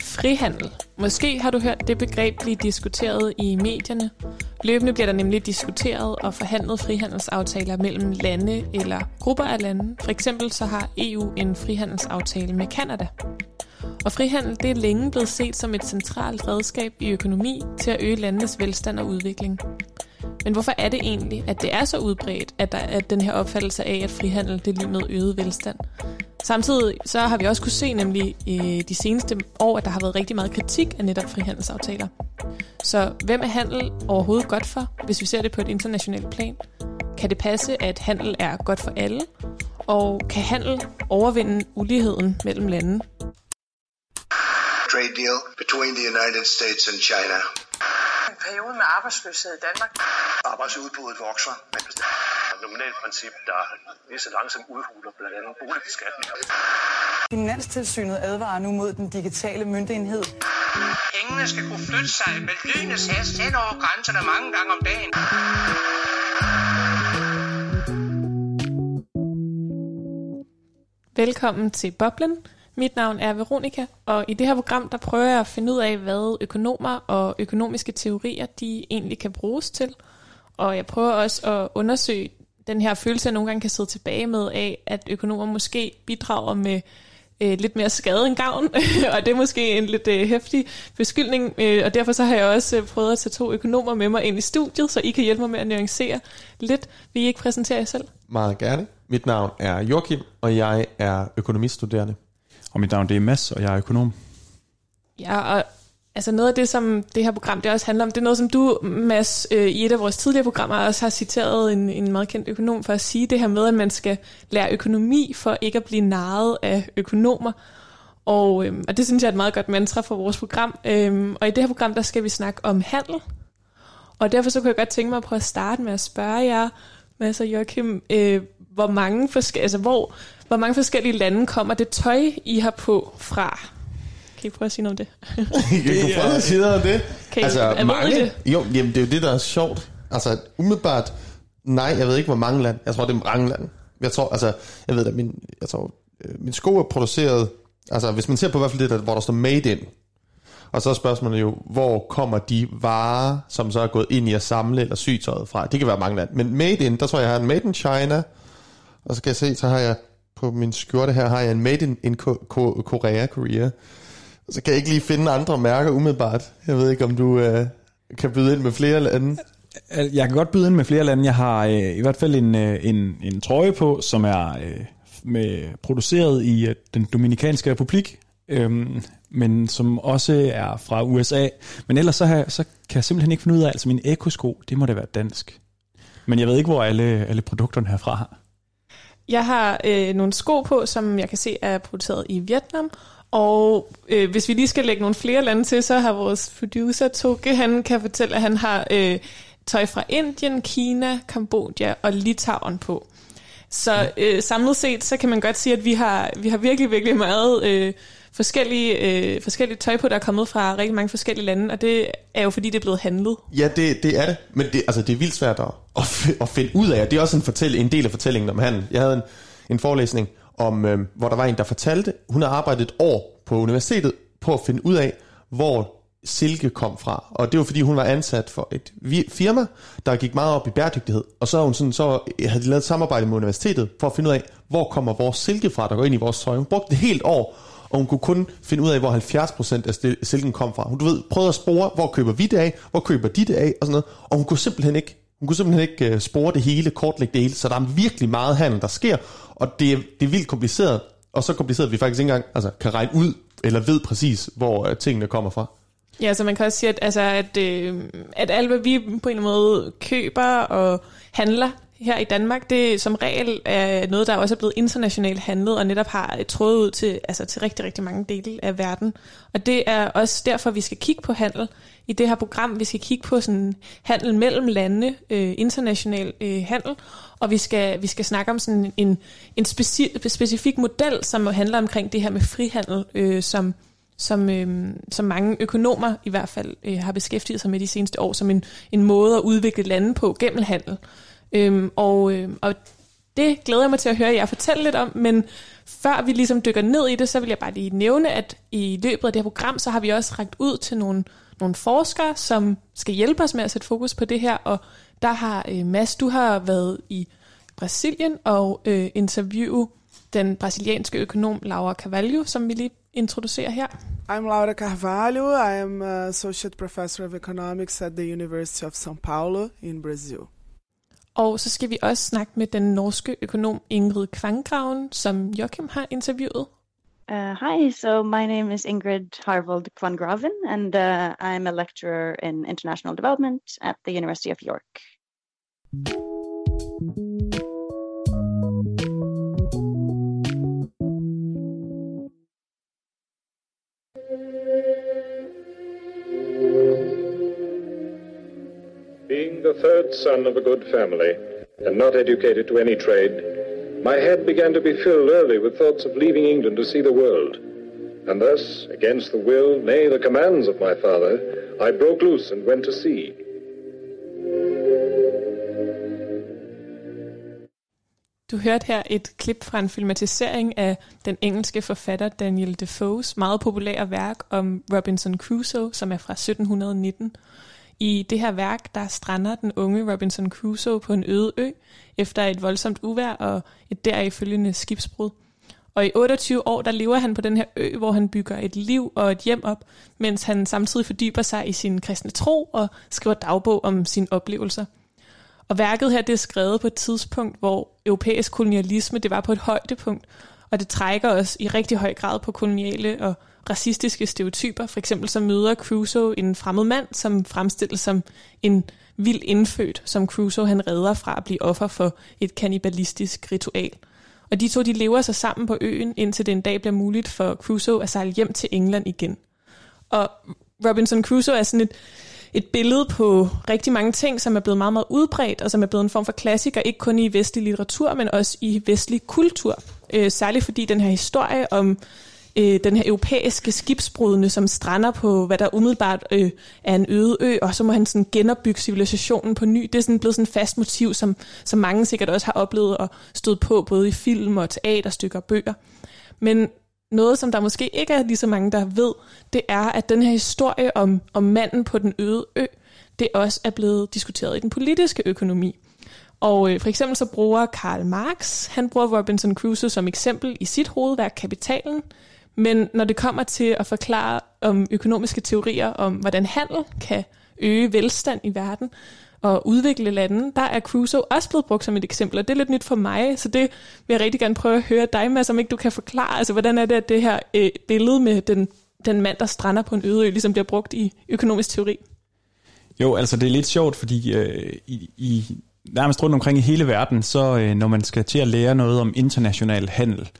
Frihandel. Måske har du hørt det begreb blive diskuteret i medierne. Løbende bliver der nemlig diskuteret og forhandlet frihandelsaftaler mellem lande eller grupper af lande. For eksempel så har EU en frihandelsaftale med Kanada. Og frihandel det er længe blevet set som et centralt redskab i økonomi til at øge landenes velstand og udvikling. Men hvorfor er det egentlig, at det er så udbredt, at der er den her opfattelse af, at frihandel det er lige med øget velstand? Samtidig så har vi også kunne se nemlig i de seneste år, at der har været rigtig meget kritik af netop frihandelsaftaler. Så hvem er handel overhovedet godt for, hvis vi ser det på et internationalt plan? Kan det passe, at handel er godt for alle? Og kan handel overvinde uligheden mellem lande? Trade deal between the United States and China. Periode med arbejdsløshed i Danmark. Arbejdsudbuddet vokser. Et nominalt princip, der lige så langsomt udhuler blandt andet boligbeskatninger. Finanstilsynet advarer nu mod den digitale myndighed. Pengene skal kunne flytte sig med lynets hast hen over grænserne mange gange om dagen. Velkommen til Boblen. Mit navn er Veronika, og i det her program, der prøver jeg at finde ud af, hvad økonomer og økonomiske teorier, de egentlig kan bruges til. Og jeg prøver også at undersøge den her følelse, jeg nogle gange kan sidde tilbage med af, at økonomer måske bidrager med øh, lidt mere skade end gavn, og det er måske en lidt øh, hæftig beskyldning, øh, og derfor så har jeg også øh, prøvet at tage to økonomer med mig ind i studiet, så I kan hjælpe mig med at nuancere lidt. Vil I ikke præsentere jer selv? Meget gerne. Mit navn er Joachim, og jeg er økonomistuderende. Og mit navn det er Mads, og jeg er økonom. Ja, og altså noget af det, som det her program det også handler om, det er noget, som du, Mads, øh, i et af vores tidligere programmer også har citeret en, en meget kendt økonom for at sige det her med, at man skal lære økonomi for ikke at blive narret af økonomer. Og, øhm, og det synes jeg er et meget godt mantra for vores program. Øhm, og i det her program, der skal vi snakke om handel. Og derfor så kunne jeg godt tænke mig at prøve at starte med at spørge jer, Mads og Joachim, øh, hvor mange forskellige, altså hvor, hvor mange forskellige lande kommer det tøj, I har på fra? Kan I prøve at sige noget om det? Jeg kunne prøve at sige noget om det. Kan I, altså, er mange, det? Jo, jamen, det er jo det, der er sjovt. Altså, umiddelbart, nej, jeg ved ikke, hvor mange lande. Jeg tror, det er mange lande. Jeg tror, altså, jeg ved at min, jeg tror, øh, min sko er produceret, altså, hvis man ser på i hvert fald det, der, hvor der står made in, og så er spørgsmålet jo, hvor kommer de varer, som så er gået ind i at samle eller sy tøjet fra? Det kan være mange lande. Men made in, der tror jeg, jeg har en made in China, og så kan jeg se, så har jeg på min skjorte her, har jeg en made in, in Korea, Korea. Og så kan jeg ikke lige finde andre mærker umiddelbart. Jeg ved ikke, om du øh, kan byde ind med flere lande. Jeg kan godt byde ind med flere lande. Jeg har øh, i hvert fald en, øh, en, en trøje på, som er øh, med, produceret i øh, den Dominikanske Republik, øh, men som også er fra USA. Men ellers så, har, så kan jeg simpelthen ikke finde ud af, altså min ekosko, det må da være dansk. Men jeg ved ikke, hvor alle, alle produkterne herfra har. Jeg har øh, nogle sko på, som jeg kan se er produceret i Vietnam, og øh, hvis vi lige skal lægge nogle flere lande til, så har vores producer Toge, han kan fortælle, at han har øh, tøj fra Indien, Kina, Kambodja og Litauen på. Så øh, samlet set, så kan man godt sige, at vi har, vi har virkelig, virkelig meget øh, forskellige, øh, forskellige tøj på, der er kommet fra rigtig mange forskellige lande, og det er jo fordi, det er blevet handlet. Ja, det, det er det, men det, altså, det er vildt svært at, at, at finde ud af. Det er også en, fortæl, en del af fortællingen om handel. Jeg havde en, en forelæsning, om, øh, hvor der var en, der fortalte, hun har arbejdet et år på universitetet på at finde ud af, hvor silke kom fra. Og det var fordi, hun var ansat for et firma, der gik meget op i bæredygtighed. Og så, hun sådan, så havde de lavet et samarbejde med universitetet for at finde ud af, hvor kommer vores silke fra, der går ind i vores tøj. Hun brugte et helt år, og hun kunne kun finde ud af, hvor 70% af silken kom fra. Hun du ved, prøvede at spore, hvor køber vi det af, hvor køber de det af, og sådan noget. Og hun kunne simpelthen ikke hun kunne simpelthen ikke øh, spore det hele, kortlægge det hele, så der er virkelig meget handel, der sker, og det er, det er vildt kompliceret, og så kompliceret, at vi faktisk ikke engang altså, kan regne ud, eller ved præcis, hvor øh, tingene kommer fra. Ja, så man kan også sige, at, altså, at, øh, at alt, hvad vi på en eller anden måde køber og handler her i Danmark, det som regel er noget, der også er blevet internationalt handlet, og netop har øh, trådet ud til, altså, til rigtig, rigtig mange dele af verden. Og det er også derfor, vi skal kigge på handel i det her program. Vi skal kigge på sådan handel mellem lande, øh, international øh, handel, og vi skal, vi skal snakke om sådan en, en speci- specifik model, som handler omkring det her med frihandel, øh, som, som, øh, som mange økonomer i hvert fald øh, har beskæftiget sig med de seneste år, som en, en måde at udvikle lande på gennem handel. Øhm, og, øh, og det glæder jeg mig til at høre jer fortælle lidt om, men før vi ligesom dykker ned i det, så vil jeg bare lige nævne, at i løbet af det her program, så har vi også rækket ud til nogle, nogle forskere, som skal hjælpe os med at sætte fokus på det her, og der har øh, Mads, du har været i Brasilien og øh, interviewe den brasilianske økonom Laura Carvalho, som vi lige introducerer her. I'm Laura Carvalho. I am uh, Associate Professor of Economics at the University of São Paulo in Brazil. Og så skal vi også snakke med den norske økonom Ingrid Kvanggraven, som Joachim har interviewet. Uh, hi, so my name is Ingrid Harvold Kvangraven, and uh, I'm a lecturer in international development at the University of York. Being the third son of a good family and not educated to any trade, my head began to be filled early with thoughts of leaving England to see the world. And thus, against the will, nay, the commands of my father, I broke loose and went to sea. Du hørte her et klip fra en filmatisering af den engelske forfatter Daniel Defoes meget populære værk om Robinson Crusoe, som er fra 1719. I det her værk, der strander den unge Robinson Crusoe på en øde ø, efter et voldsomt uvær og et deraf følgende skibsbrud. Og i 28 år, der lever han på den her ø, hvor han bygger et liv og et hjem op, mens han samtidig fordyber sig i sin kristne tro og skriver dagbog om sine oplevelser. Og værket her, det er skrevet på et tidspunkt, hvor europæisk kolonialisme, det var på et højdepunkt, og det trækker os i rigtig høj grad på koloniale og racistiske stereotyper. For eksempel så møder Crusoe en fremmed mand, som fremstilles som en vild indfødt, som Crusoe han redder fra at blive offer for et kannibalistisk ritual. Og de to de lever sig sammen på øen, indtil det en dag bliver muligt for Crusoe at sejle hjem til England igen. Og Robinson Crusoe er sådan et, et billede på rigtig mange ting, som er blevet meget, meget udbredt, og som er blevet en form for klassiker, ikke kun i vestlig litteratur, men også i vestlig kultur. Øh, særligt fordi den her historie om øh, den her europæiske skibsbrudende, som strander på, hvad der umiddelbart øh, er en øde ø, og så må han sådan genopbygge civilisationen på ny. Det er sådan blevet sådan et fast motiv, som, som mange sikkert også har oplevet og stået på, både i film og teaterstykker og bøger. Men noget, som der måske ikke er lige så mange, der ved, det er, at den her historie om, om manden på den øde ø, det også er blevet diskuteret i den politiske økonomi. Og øh, for eksempel så bruger Karl Marx, han bruger Robinson Crusoe som eksempel i sit hovedværk Kapitalen, men når det kommer til at forklare om økonomiske teorier om, hvordan handel kan øge velstand i verden og udvikle lande, der er Crusoe også blevet brugt som et eksempel, og det er lidt nyt for mig, så det vil jeg rigtig gerne prøve at høre dig med, som ikke du kan forklare, altså hvordan er det, at det her øh, billede med den, den mand, der strander på en øde ø, ligesom bliver brugt i økonomisk teori? Jo, altså det er lidt sjovt, fordi øh, i, i nærmest rundt omkring i hele verden, så øh, når man skal til at lære noget om international handel,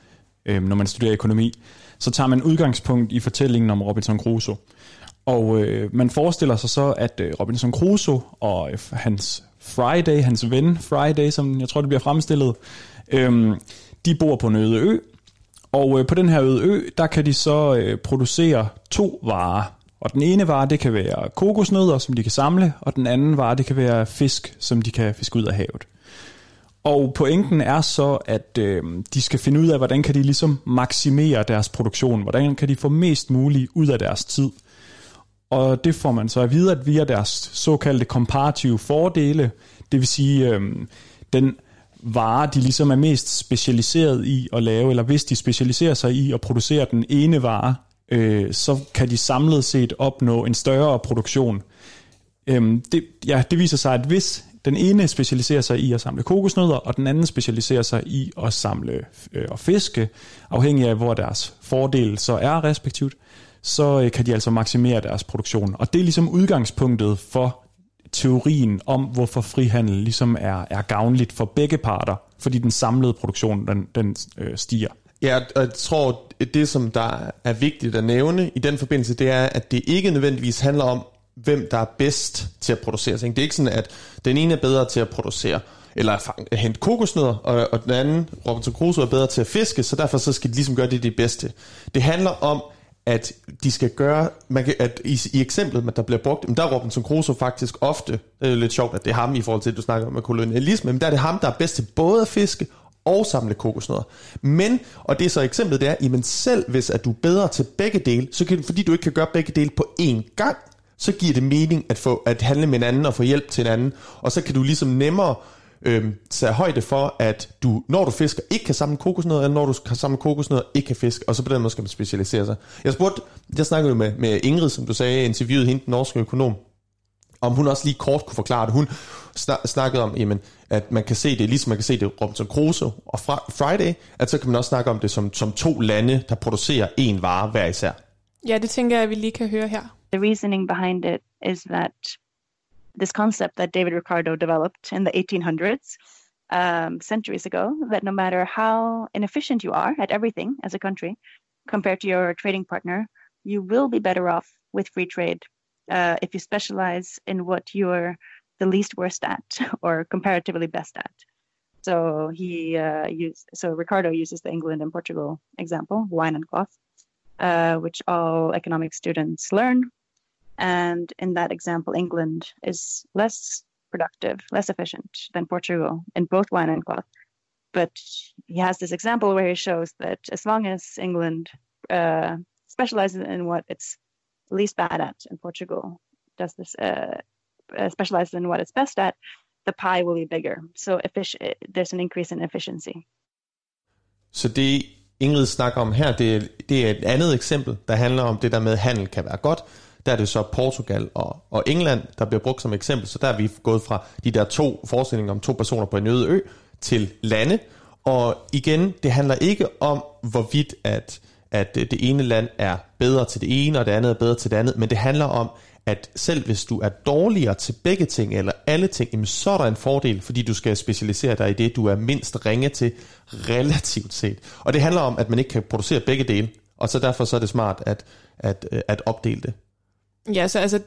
øh, når man studerer økonomi, så tager man udgangspunkt i fortællingen om Robinson Crusoe. Og øh, man forestiller sig så, at øh, Robinson Crusoe og øh, hans Friday, hans ven Friday, som jeg tror det bliver fremstillet, øh, de bor på en øde ø, og øh, på den her øde ø, der kan de så øh, producere to varer. Og den ene vare, det kan være kokosnødder, som de kan samle, og den anden vare, det kan være fisk, som de kan fiske ud af havet. Og pointen er så, at øh, de skal finde ud af, hvordan kan de ligesom maksimere deres produktion, hvordan kan de få mest muligt ud af deres tid. Og det får man så at vide, at via deres såkaldte komparative fordele, det vil sige øh, den vare, de ligesom er mest specialiseret i at lave, eller hvis de specialiserer sig i at producere den ene vare, øh, så kan de samlet set opnå en større produktion. Øh, det, ja, det viser sig, at hvis den ene specialiserer sig i at samle kokosnødder, og den anden specialiserer sig i at samle øh, og fiske, afhængig af hvor deres fordel så er respektivt, så øh, kan de altså maksimere deres produktion. Og det er ligesom udgangspunktet for teorien om, hvorfor frihandel ligesom er, er gavnligt for begge parter, fordi den samlede produktion den, den øh, stiger. Ja, og jeg tror, det som der er vigtigt at nævne i den forbindelse, det er, at det ikke nødvendigvis handler om, hvem der er bedst til at producere ting. Det er ikke sådan, at den ene er bedre til at producere eller at hente kokosnødder, og, og den anden, Robinson Crusoe, er bedre til at fiske, så derfor så skal de ligesom gøre det det bedste. Det handler om, at de skal gøre, man kan, at i, i eksemplet, der bliver brugt, der er Robinson Crusoe faktisk ofte, det er lidt sjovt, at det er ham i forhold til, at du snakker om kolonialisme, men der er det ham, der er bedst til både at fiske og samle kokosnødder. Men, og det er så eksemplet, det er, jamen selv hvis at du er bedre til begge dele, så kan, fordi du ikke kan gøre begge dele på én gang, så giver det mening at, få, at handle med en anden og få hjælp til en anden. Og så kan du ligesom nemmere øh, tage højde for, at du, når du fisker, ikke kan samle kokosnødder, eller når du kan samle kokosnødder, ikke kan fiske, og så på den måde skal man specialisere sig. Jeg spurgte, jeg snakkede jo med, med Ingrid, som du sagde, interviewet hende, den norske økonom, om hun også lige kort kunne forklare det. Hun snakkede om, jamen, at man kan se det, ligesom man kan se det Robinson Crusoe og Friday, at så kan man også snakke om det som, som to lande, der producerer en vare hver især. Ja, det tænker jeg, at vi lige kan høre her. The reasoning behind it is that this concept that David Ricardo developed in the 1800s, um, centuries ago, that no matter how inefficient you are at everything as a country compared to your trading partner, you will be better off with free trade uh, if you specialize in what you're the least worst at or comparatively best at. So he uh, used so Ricardo uses the England and Portugal example, wine and cloth, uh, which all economic students learn. And in that example, England is less productive, less efficient than Portugal in both wine and cloth. But he has this example where he shows that as long as England uh, specializes in what it's least bad at, and Portugal does this uh, uh, specializes in what it's best at, the pie will be bigger. So effic- there's an increase in efficiency. Så det Ingrid snakker om her, det er, det er et andet eksempel, der handler om det der med, at handel kan være godt. Der er det så Portugal og, og England, der bliver brugt som eksempel. Så der er vi gået fra de der to forestillinger om to personer på en øde ø til lande. Og igen, det handler ikke om, hvorvidt at, at det ene land er bedre til det ene, og det andet er bedre til det andet, men det handler om, at selv hvis du er dårligere til begge ting, eller alle ting, jamen så er der en fordel, fordi du skal specialisere dig i det, du er mindst ringe til, relativt set. Og det handler om, at man ikke kan producere begge dele, og så derfor så er det smart at, at, at opdele det. Ja, så altså,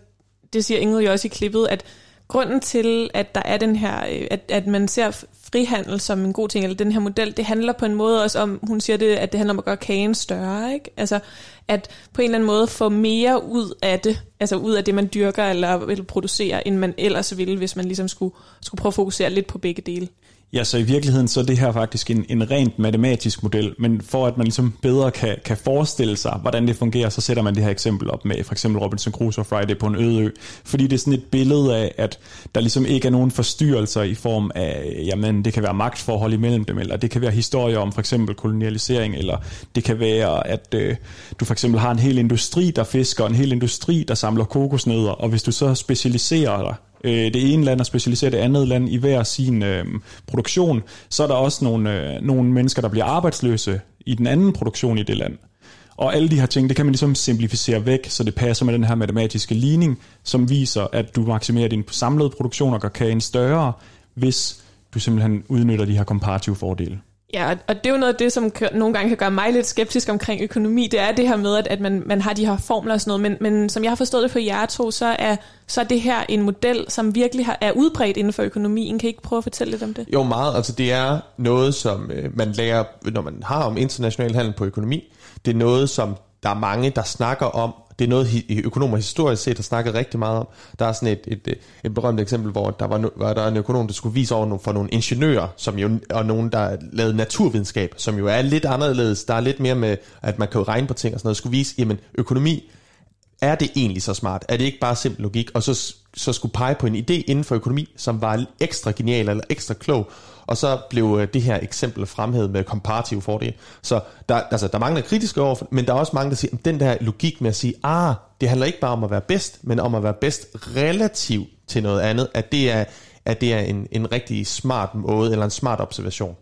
det siger Ingrid jo også i klippet, at grunden til, at der er den her, øh, at, at man ser frihandel som en god ting, eller den her model, det handler på en måde også om, hun siger det, at det handler om at gøre kagen større, ikke? Altså, at på en eller anden måde få mere ud af det, altså ud af det, man dyrker eller, eller producerer, end man ellers ville, hvis man ligesom skulle, skulle prøve at fokusere lidt på begge dele. Ja, så i virkeligheden så er det her faktisk en, en rent matematisk model, men for at man ligesom bedre kan, kan forestille sig, hvordan det fungerer, så sætter man det her eksempel op med for eksempel Robinson Crusoe Friday på en øde ø, fordi det er sådan et billede af, at der ligesom ikke er nogen forstyrrelser i form af, jamen det kan være magtforhold imellem dem, eller det kan være historier om for eksempel kolonialisering, eller det kan være, at øh, du for eksempel har en hel industri, der fisker, en hel industri, der samler kokosnødder, og hvis du så specialiserer dig øh, det ene land og specialiserer det andet land i hver sin øh, produktion, så er der også nogle, øh, nogle mennesker, der bliver arbejdsløse i den anden produktion i det land. Og alle de her ting, det kan man ligesom simplificere væk, så det passer med den her matematiske ligning, som viser, at du maksimerer din samlede produktion og gør kagen større, hvis du simpelthen udnytter de her komparative fordele. Ja, og det er jo noget af det, som nogle gange kan gøre mig lidt skeptisk omkring økonomi, det er det her med, at, at man, man har de her formler og sådan noget, men, men som jeg har forstået det på jer to, så er, så er det her en model, som virkelig har, er udbredt inden for økonomien. Kan I ikke prøve at fortælle lidt om det? Jo, meget. Altså det er noget, som øh, man lærer, når man har om international handel på økonomi. Det er noget, som der er mange, der snakker om, det er noget, økonomer historisk set har snakket rigtig meget om. Der er sådan et, et, et berømt eksempel, hvor der var, var der en økonom, der skulle vise over for nogle ingeniører, som jo, og nogen, der lavede naturvidenskab, som jo er lidt anderledes. Der er lidt mere med, at man kan regne på ting og sådan noget. Skulle vise, jamen økonomi, er det egentlig så smart? Er det ikke bare simpel logik? Og så, så skulle pege på en idé inden for økonomi, som var ekstra genial eller ekstra klog, og så blev øh, det her eksempel fremhævet med komparative fordele. Så der, altså, der er mange, der er kritiske over, men der er også mange, der siger, at den der logik med at sige, ah, det handler ikke bare om at være bedst, men om at være bedst relativt til noget andet, at det er, at det er en, en rigtig smart måde, eller en smart observation.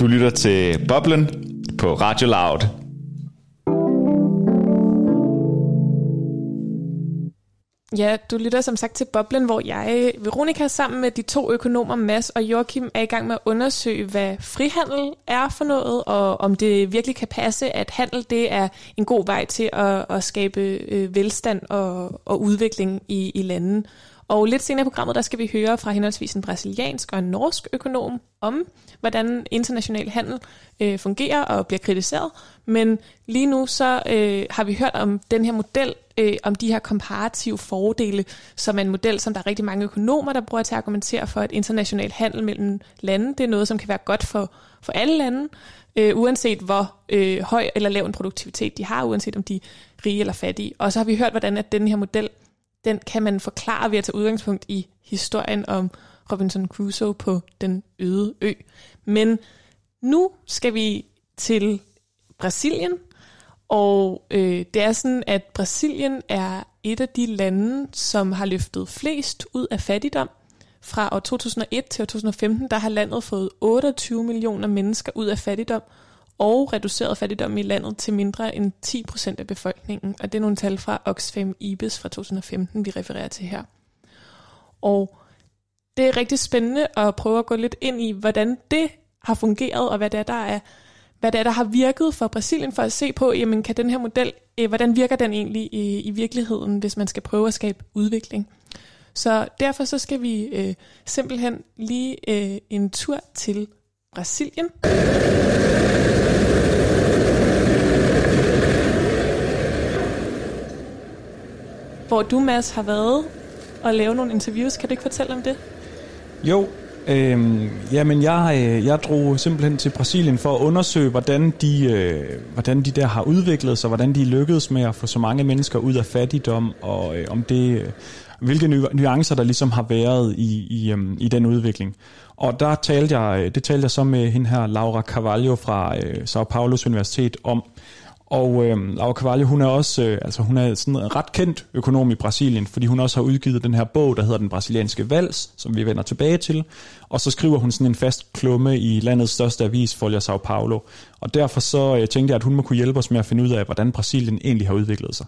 Du lytter til Boblen på Radio Loud. Ja, du lytter som sagt til Boblen, hvor jeg, Veronika, sammen med de to økonomer, Mads og Joachim, er i gang med at undersøge, hvad frihandel er for noget, og om det virkelig kan passe, at handel det er en god vej til at, at skabe øh, velstand og, og udvikling i, i landet. Og lidt senere i programmet, der skal vi høre fra henholdsvis en brasiliansk og en norsk økonom om, hvordan international handel øh, fungerer og bliver kritiseret. Men lige nu så øh, har vi hørt om den her model, øh, om de her komparative fordele, som er en model, som der er rigtig mange økonomer, der bruger til at argumentere for, at international handel mellem lande, det er noget, som kan være godt for, for alle lande, øh, uanset hvor øh, høj eller lav en produktivitet de har, uanset om de er rige eller fattige. Og så har vi hørt, hvordan at den her model, den kan man forklare ved at tage udgangspunkt i historien om Robinson Crusoe på den øde ø. Men nu skal vi til Brasilien, og øh, det er sådan, at Brasilien er et af de lande, som har løftet flest ud af fattigdom. Fra år 2001 til år 2015, der har landet fået 28 millioner mennesker ud af fattigdom, og reduceret fattigdom i landet til mindre end 10 procent af befolkningen. Og det er nogle tal fra Oxfam IBIS fra 2015, vi refererer til her. Og det er rigtig spændende at prøve at gå lidt ind i, hvordan det har fungeret, og hvad det er, der er hvad det er, der har virket for Brasilien, for at se på, jamen, kan den her model, øh, hvordan virker den egentlig i, i virkeligheden, hvis man skal prøve at skabe udvikling. Så derfor så skal vi øh, simpelthen lige øh, en tur til Brasilien. Hvor du, Mads, har været og lave nogle interviews. Kan du ikke fortælle om det? Jo, øh, jamen jeg, øh, jeg drog simpelthen til Brasilien for at undersøge, hvordan de, øh, hvordan de der har udviklet sig, hvordan de lykkedes med at få så mange mennesker ud af fattigdom, og øh, om det, øh, hvilke nuancer der ligesom har været i, i, øh, i den udvikling. Og der talte jeg, øh, det talte jeg så med hende her, Laura Carvalho fra øh, São Paulos Universitet om, og øh, Laura Carvalho, hun er også øh, altså hun er sådan ret kendt økonom i Brasilien, fordi hun også har udgivet den her bog, der hedder Den brasilianske vals, som vi vender tilbage til. Og så skriver hun sådan en fast klumme i landets største avis, Folha São Paulo. Og derfor så øh, tænkte jeg, at hun må kunne hjælpe os med at finde ud af, hvordan Brasilien egentlig har udviklet sig.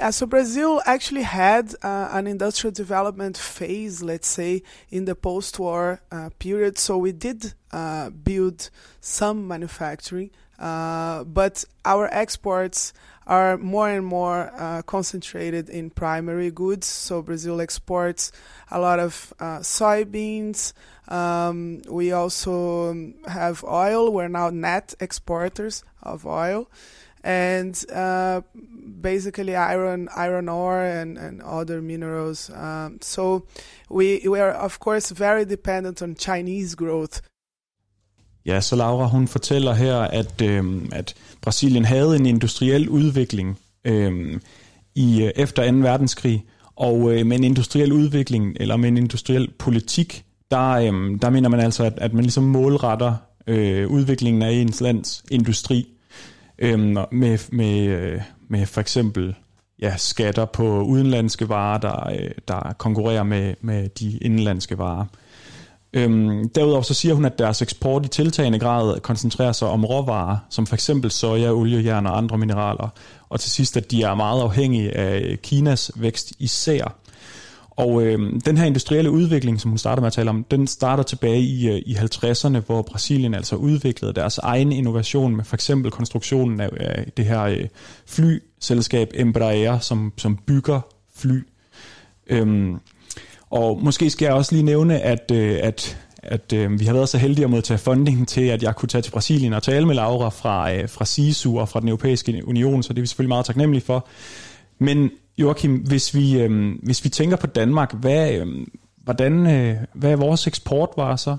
Yeah, so Brazil actually had uh, an industrial development phase, let's say, in the post-war uh, period. So we did uh, build some manufacturing. Uh, but our exports are more and more uh, concentrated in primary goods. So Brazil exports a lot of uh, soybeans. Um, we also have oil. We're now net exporters of oil. And uh, basically iron, iron ore, and, and other minerals. Um, so we we are of course very dependent on Chinese growth Ja, så Laura hun fortæller her, at, øh, at Brasilien havde en industriel udvikling øhm, øh, i efter 2. verdenskrig, og øh, med en industriel udvikling, eller med en industriel politik, der, øh, der mener man altså, at, at man ligesom målretter øh, udviklingen af ens lands industri øh, med, med, øh, med for eksempel ja, skatter på udenlandske varer, der, øh, der konkurrerer med, med de indenlandske varer. Øhm, derudover så siger hun, at deres eksport i tiltagende grad koncentrerer sig om råvarer, som for eksempel soja, olie, jern og andre mineraler. Og til sidst, at de er meget afhængige af Kinas vækst især. Og øh, den her industrielle udvikling, som hun starter med at tale om, den starter tilbage i, øh, i 50'erne, hvor Brasilien altså udviklede deres egen innovation med for eksempel konstruktionen af, af det her øh, flyselskab Embraer, som, som bygger fly. Øhm, og måske skal jeg også lige nævne, at, øh, at, at øh, vi har været så heldige at modtage funding til, at jeg kunne tage til Brasilien og tale med Laura fra, øh, fra SISU og fra den europæiske union, så det er vi selvfølgelig meget taknemmelige for. Men Joachim, hvis vi, øh, hvis vi tænker på Danmark, hvad, øh, hvordan, øh, hvad er vores eksportvarer så?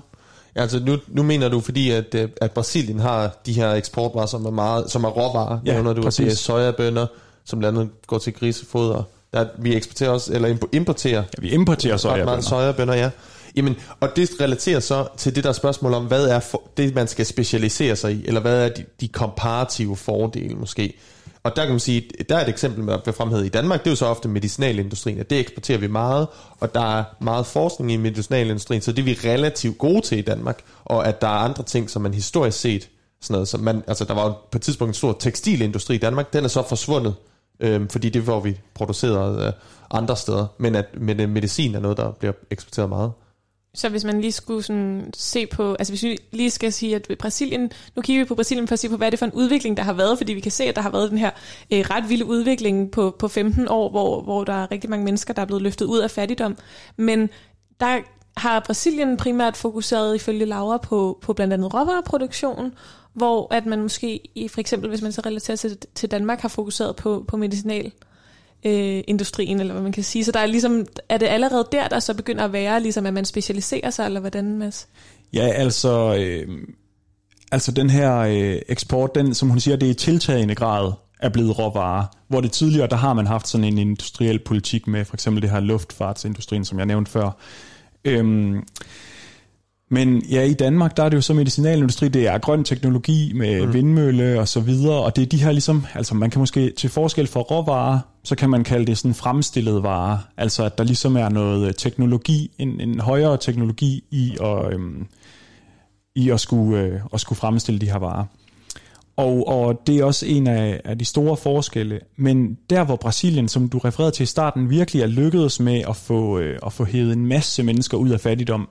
Ja, altså nu, nu mener du, fordi at, øh, at Brasilien har de her eksportvarer, som er, meget, som er råvarer. Ja, nævner du, præcis. det er sojabønner, som blandt andet går til grisefoder, der, vi eksporterer også, eller importerer. Ja, vi importerer sojabønner. sojabønner, ja. Jamen, og det relaterer så til det der spørgsmål om, hvad er for, det, man skal specialisere sig i, eller hvad er de, de komparative fordele måske. Og der kan man sige, der er et eksempel med at fremhævet i Danmark, det er jo så ofte medicinalindustrien, og det eksporterer vi meget, og der er meget forskning i medicinalindustrien, så det er vi relativt gode til i Danmark, og at der er andre ting, som man historisk set, sådan noget, som man, altså der var jo på et tidspunkt en stor tekstilindustri i Danmark, den er så forsvundet, øh, fordi det får vi produceret øh, andre steder. Men at men, øh, medicin er noget, der bliver eksporteret meget. Så hvis man lige skulle sådan se på, altså hvis vi lige skal sige, at Brasilien, nu kigger vi på Brasilien for at se på, hvad er det for en udvikling, der har været, fordi vi kan se, at der har været den her øh, ret vilde udvikling på, på 15 år, hvor, hvor der er rigtig mange mennesker, der er blevet løftet ud af fattigdom. Men der har Brasilien primært fokuseret ifølge Laura på, på blandt andet råvareproduktion, hvor at man måske, i, for eksempel hvis man så relaterer til, til Danmark, har fokuseret på, på medicinal øh, industrien, eller hvad man kan sige. Så der er ligesom, er det allerede der, der så begynder at være, ligesom at man specialiserer sig, eller hvordan, Mads? Ja, altså, øh, altså den her øh, eksport, den, som hun siger, det er i tiltagende grad er blevet råvarer, hvor det tidligere, der har man haft sådan en industriel politik med for eksempel det her luftfartsindustrien, som jeg nævnte før. Øhm, men ja, i Danmark, der er det jo så medicinalindustri, det er grøn teknologi med mm. vindmølle og så videre, og det er de her ligesom, altså man kan måske til forskel for råvarer, så kan man kalde det sådan fremstillede varer, altså at der ligesom er noget teknologi, en, en højere teknologi i at, øhm, i at skulle, øh, at skulle fremstille de her varer. Og, og det er også en af, af de store forskelle. Men der hvor Brasilien, som du refererede til i starten, virkelig er lykkedes med at få, øh, at få hævet en masse mennesker ud af fattigdom,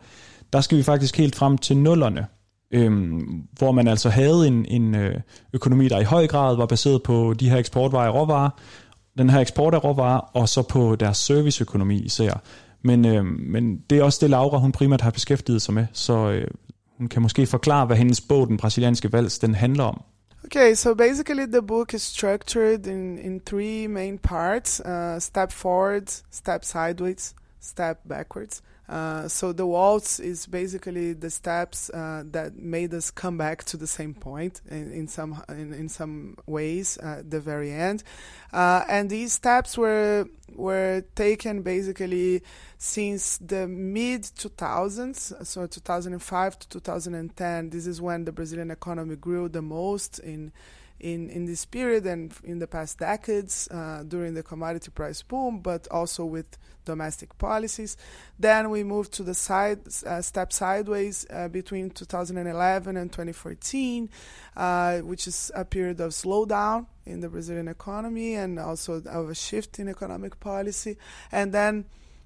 der skal vi faktisk helt frem til nullerne, øhm, hvor man altså havde en, en øh, økonomi, der i høj grad var baseret på de her eksportvarer og råvarer, den her eksport af råvarer, og så på deres serviceøkonomi især. Men, øh, men det er også det, Laura hun primært har beskæftiget sig med, så øh, hun kan måske forklare, hvad hendes bog, Den brasilianske vals, den handler om. Okay, so basically the book is structured in, in three main parts uh, step forward, step sideways, step backwards. Uh, so the waltz is basically the steps uh, that made us come back to the same point in, in some in, in, some ways at the very end, uh, and these steps were were taken basically since the mid 2000s, so 2005 to 2010. This is when the Brazilian economy grew the most in in, in this period and in the past decades uh, during the commodity price boom, but also with domestic policies. Then we moved to the side uh, step sideways uh, between 2011 and 2014, uh, which is a period of slowdown in the Brazilian economy and also of a shift in economic policy. And then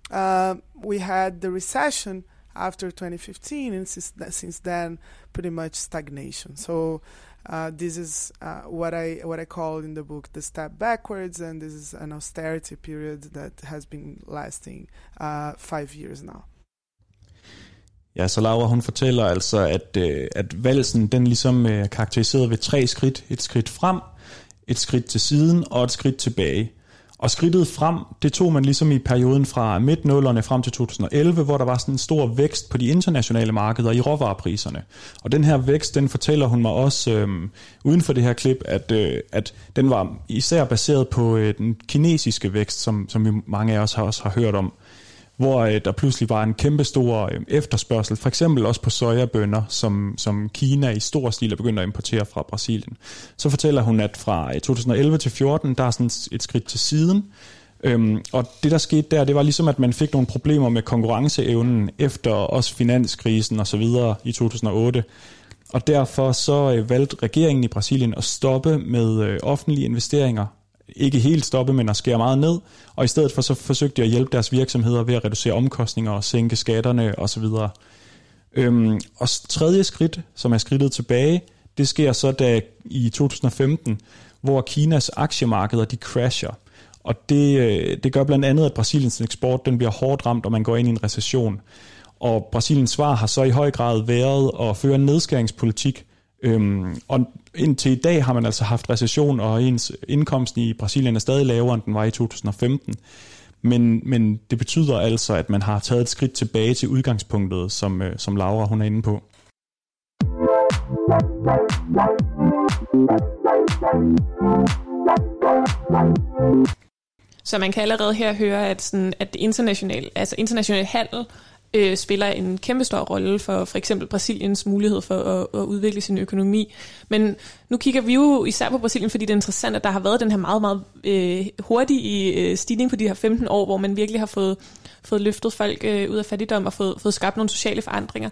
uh, we had the recession after 2015, and since, since then, pretty much stagnation. So uh, this is uh, what I what I call in the book the step backwards, and this is an austerity period that has been lasting uh, five years now. Ja, så Laura hun fortæller altså, at, øh, at valsen den ligesom er karakteriseret ved tre skridt. Et skridt frem, et skridt til siden og et skridt tilbage. Og skridtet frem, det tog man ligesom i perioden fra midt frem til 2011, hvor der var sådan en stor vækst på de internationale markeder i råvarepriserne. Og den her vækst, den fortæller hun mig også øhm, uden for det her klip, at, øh, at den var især baseret på øh, den kinesiske vækst, som, som vi mange af os har, også har hørt om hvor øh, der pludselig var en kæmpe stor øh, efterspørgsel, for eksempel også på sojabønner, som, som Kina i stor stil er begyndt at importere fra Brasilien. Så fortæller hun, at fra øh, 2011 til 14 der er sådan et skridt til siden, Øhm, og det der skete der, det var ligesom, at man fik nogle problemer med konkurrenceevnen efter også finanskrisen og så videre i 2008. Og derfor så øh, valgte regeringen i Brasilien at stoppe med øh, offentlige investeringer ikke helt stoppe, men at skære meget ned, og i stedet for så forsøgte de at hjælpe deres virksomheder ved at reducere omkostninger og sænke skatterne osv. Øhm, og tredje skridt, som er skridtet tilbage, det sker så da i 2015, hvor Kinas aktiemarkeder de crasher. Og det, øh, det gør blandt andet, at Brasiliens eksport den bliver hårdt ramt, og man går ind i en recession. Og Brasiliens svar har så i høj grad været at føre en nedskæringspolitik, Øhm, og indtil i dag har man altså haft recession, og ens indkomst i Brasilien er stadig lavere, end den var i 2015. Men, men det betyder altså, at man har taget et skridt tilbage til udgangspunktet, som, øh, som Laura hun er inde på. Så man kan allerede her høre, at, sådan, at international, altså international handel øh, spiller en kæmpe stor rolle for for eksempel Brasiliens mulighed for at, at udvikle sin økonomi. Men nu kigger vi jo især på Brasilien, fordi det er interessant, at der har været den her meget, meget øh, hurtige øh, stigning på de her 15 år, hvor man virkelig har fået, fået løftet folk øh, ud af fattigdom og fået, fået skabt nogle sociale forandringer.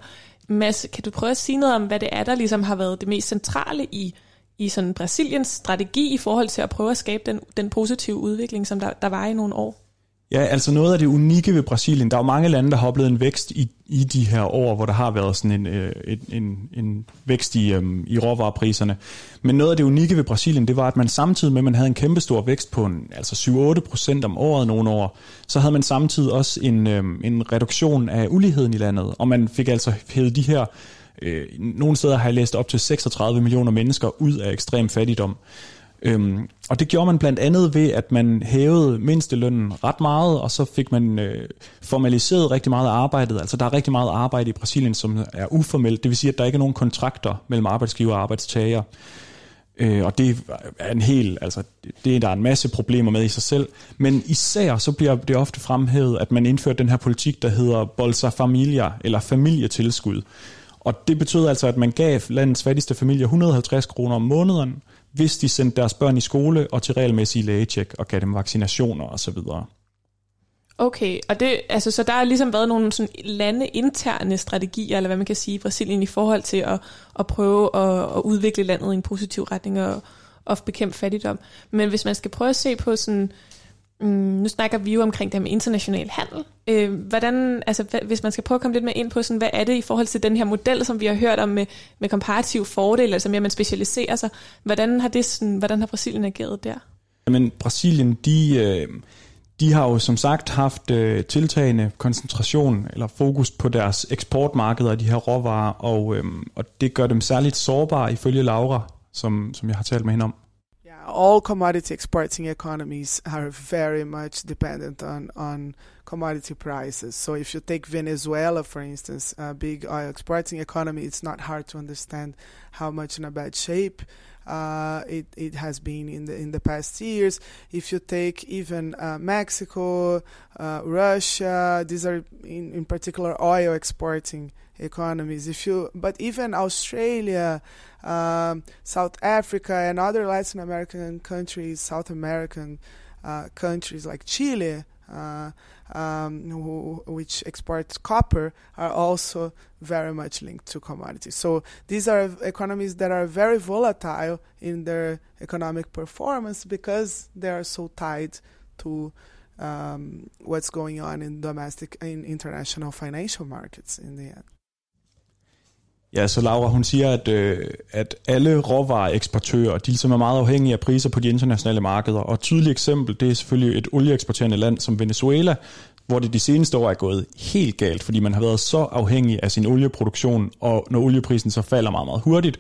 Mads, kan du prøve at sige noget om, hvad det er, der ligesom har været det mest centrale i, i sådan Brasiliens strategi i forhold til at prøve at skabe den, den positive udvikling, som der, der var i nogle år? Ja, altså noget af det unikke ved Brasilien, der er jo mange lande, der har oplevet en vækst i, i de her år, hvor der har været sådan en, øh, en, en, en vækst i, øhm, i råvarepriserne. Men noget af det unikke ved Brasilien, det var, at man samtidig med, at man havde en kæmpestor vækst på en, altså 7-8 procent om året nogle år, så havde man samtidig også en, øhm, en reduktion af uligheden i landet, og man fik altså hævet de her, øh, nogle steder har jeg læst op til 36 millioner mennesker ud af ekstrem fattigdom. Øhm, og det gjorde man blandt andet ved, at man hævede mindstelønnen ret meget, og så fik man øh, formaliseret rigtig meget af arbejdet. Altså der er rigtig meget arbejde i Brasilien, som er uformelt. Det vil sige, at der ikke er nogen kontrakter mellem arbejdsgiver og arbejdstager. Øh, og det er en hel, altså det er der er en masse problemer med i sig selv. Men især så bliver det ofte fremhævet, at man indførte den her politik, der hedder Bolsa Familia, eller familietilskud. Og det betød altså, at man gav landets fattigste familier 150 kroner om måneden, hvis de sendte deres børn i skole og til regelmæssige lægetjek og gav dem vaccinationer osv. Okay, og det, altså, så der har ligesom været nogle sådan lande interne strategier, eller hvad man kan sige, i Brasilien i forhold til at, at prøve at, at udvikle landet i en positiv retning og, og bekæmpe fattigdom. Men hvis man skal prøve at se på sådan, Mm, nu snakker vi jo omkring det her med international handel. Øh, hvordan, altså, hvis man skal prøve at komme lidt mere ind på, sådan, hvad er det i forhold til den her model, som vi har hørt om med, med komparativ fordel, altså mere man specialiserer sig. Hvordan har, det sådan, hvordan har Brasilien ageret der? Jamen, Brasilien, de, øh, de har jo som sagt haft øh, tiltagende koncentration eller fokus på deres eksportmarkeder af de her råvarer, og, øhm, og det gør dem særligt sårbare ifølge Laura, som, som jeg har talt med hende om. All commodity exporting economies are very much dependent on, on commodity prices. So if you take Venezuela, for instance, a big oil exporting economy, it's not hard to understand how much in a bad shape uh, it, it has been in the in the past years. If you take even uh, Mexico, uh, Russia, these are in, in particular oil exporting economies. If you, but even Australia, um, South Africa, and other Latin American countries, South American uh, countries like Chile, uh, um, who, which export copper, are also very much linked to commodities. So these are economies that are very volatile in their economic performance because they are so tied to um, what's going on in domestic in international financial markets in the end. Ja, så Laura, hun siger, at, øh, at alle råvareeksportører, de ligesom er meget afhængige af priser på de internationale markeder. Og et tydeligt eksempel, det er selvfølgelig et olieeksporterende land som Venezuela, hvor det de seneste år er gået helt galt, fordi man har været så afhængig af sin olieproduktion, og når olieprisen så falder meget, meget hurtigt,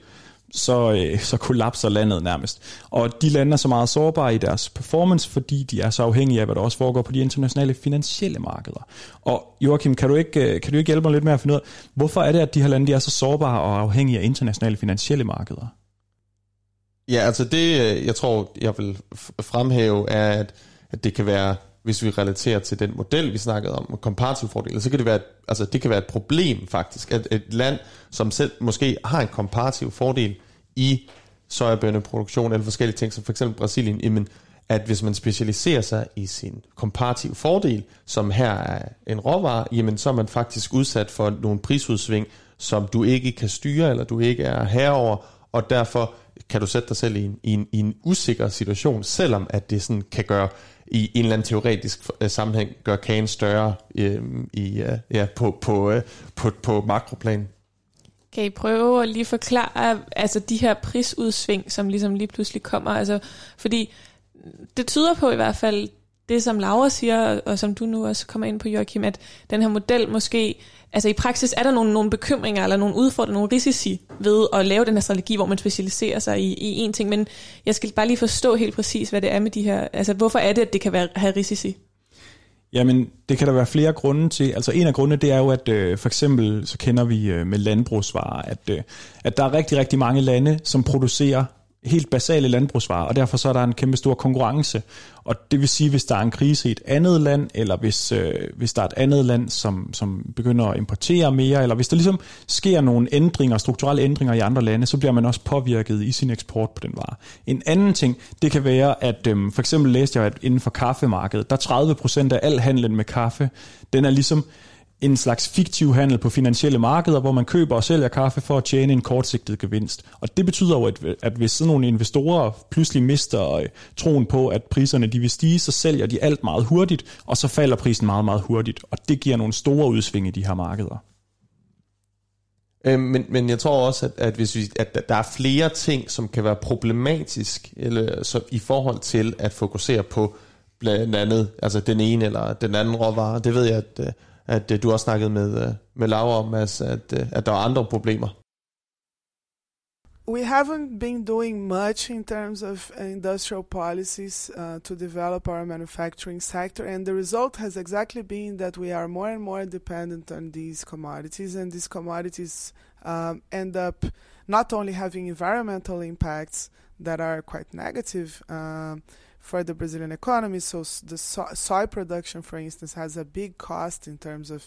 så, øh, så kollapser landet nærmest. Og de lande er så meget sårbare i deres performance, fordi de er så afhængige af, hvad der også foregår på de internationale finansielle markeder. Og Joachim, kan du ikke, øh, kan du ikke hjælpe mig lidt med at finde ud af, hvorfor er det, at de her lande de er så sårbare og afhængige af internationale finansielle markeder? Ja, altså det, øh, jeg tror, jeg vil fremhæve, er, at, at det kan være, hvis vi relaterer til den model, vi snakkede om, komparativ fordel, så kan det være, altså det kan være et problem faktisk, at et land, som selv måske har en komparativ fordel i sojabønneproduktion eller forskellige ting, som for eksempel Brasilien, jamen, at hvis man specialiserer sig i sin komparativ fordel, som her er en råvare, jamen så er man faktisk udsat for nogle prisudsving, som du ikke kan styre, eller du ikke er herover, og derfor kan du sætte dig selv i en, i en, i en usikker situation, selvom at det sådan kan gøre i en eller anden teoretisk øh, sammenhæng gør kagen større øh, i, øh, ja, på, på, øh, på, på makroplan. Kan I prøve at lige forklare altså de her prisudsving, som ligesom lige pludselig kommer? Altså, fordi det tyder på i hvert fald, det som Laura siger, og som du nu også kommer ind på, Joachim, at den her model måske, altså i praksis er der nogle, nogle bekymringer eller nogle udfordringer, nogle risici ved at lave den her strategi, hvor man specialiserer sig i, i én ting, men jeg skal bare lige forstå helt præcis, hvad det er med de her, altså hvorfor er det, at det kan være, have risici? Jamen, det kan der være flere grunde til. Altså en af grundene, det er jo, at øh, for eksempel, så kender vi øh, med landbrugsvarer, at, øh, at der er rigtig, rigtig mange lande, som producerer helt basale landbrugsvarer, og derfor så er der en kæmpe stor konkurrence. Og det vil sige, hvis der er en krise i et andet land, eller hvis, øh, hvis der er et andet land, som, som begynder at importere mere, eller hvis der ligesom sker nogle ændringer, strukturelle ændringer i andre lande, så bliver man også påvirket i sin eksport på den vare. En anden ting, det kan være, at øh, for eksempel læste jeg, at inden for kaffemarkedet, der er 30% af al handlen med kaffe, den er ligesom en slags fiktiv handel på finansielle markeder, hvor man køber og sælger kaffe for at tjene en kortsigtet gevinst. Og det betyder jo, at, at hvis sådan nogle investorer pludselig mister øh, troen på, at priserne de vil stige, så sælger de alt meget hurtigt, og så falder prisen meget, meget hurtigt. Og det giver nogle store udsving i de her markeder. Øhm, men, men jeg tror også, at, at, hvis vi, at der er flere ting, som kan være problematisk eller, så, i forhold til at fokusere på blandt andet altså den ene eller den anden råvare. Det ved jeg, at, øh, at øh, du også snakkede med, med Laura om, at, at, at der er andre problemer. We haven't been doing much in terms of industrial policies uh, to develop our manufacturing sector, and the result has exactly been that we are more and more dependent on these commodities, and these commodities um, end up not only having environmental impacts that are quite negative um, for the Brazilian economy. So the so- soy production, for instance, has a big cost in terms of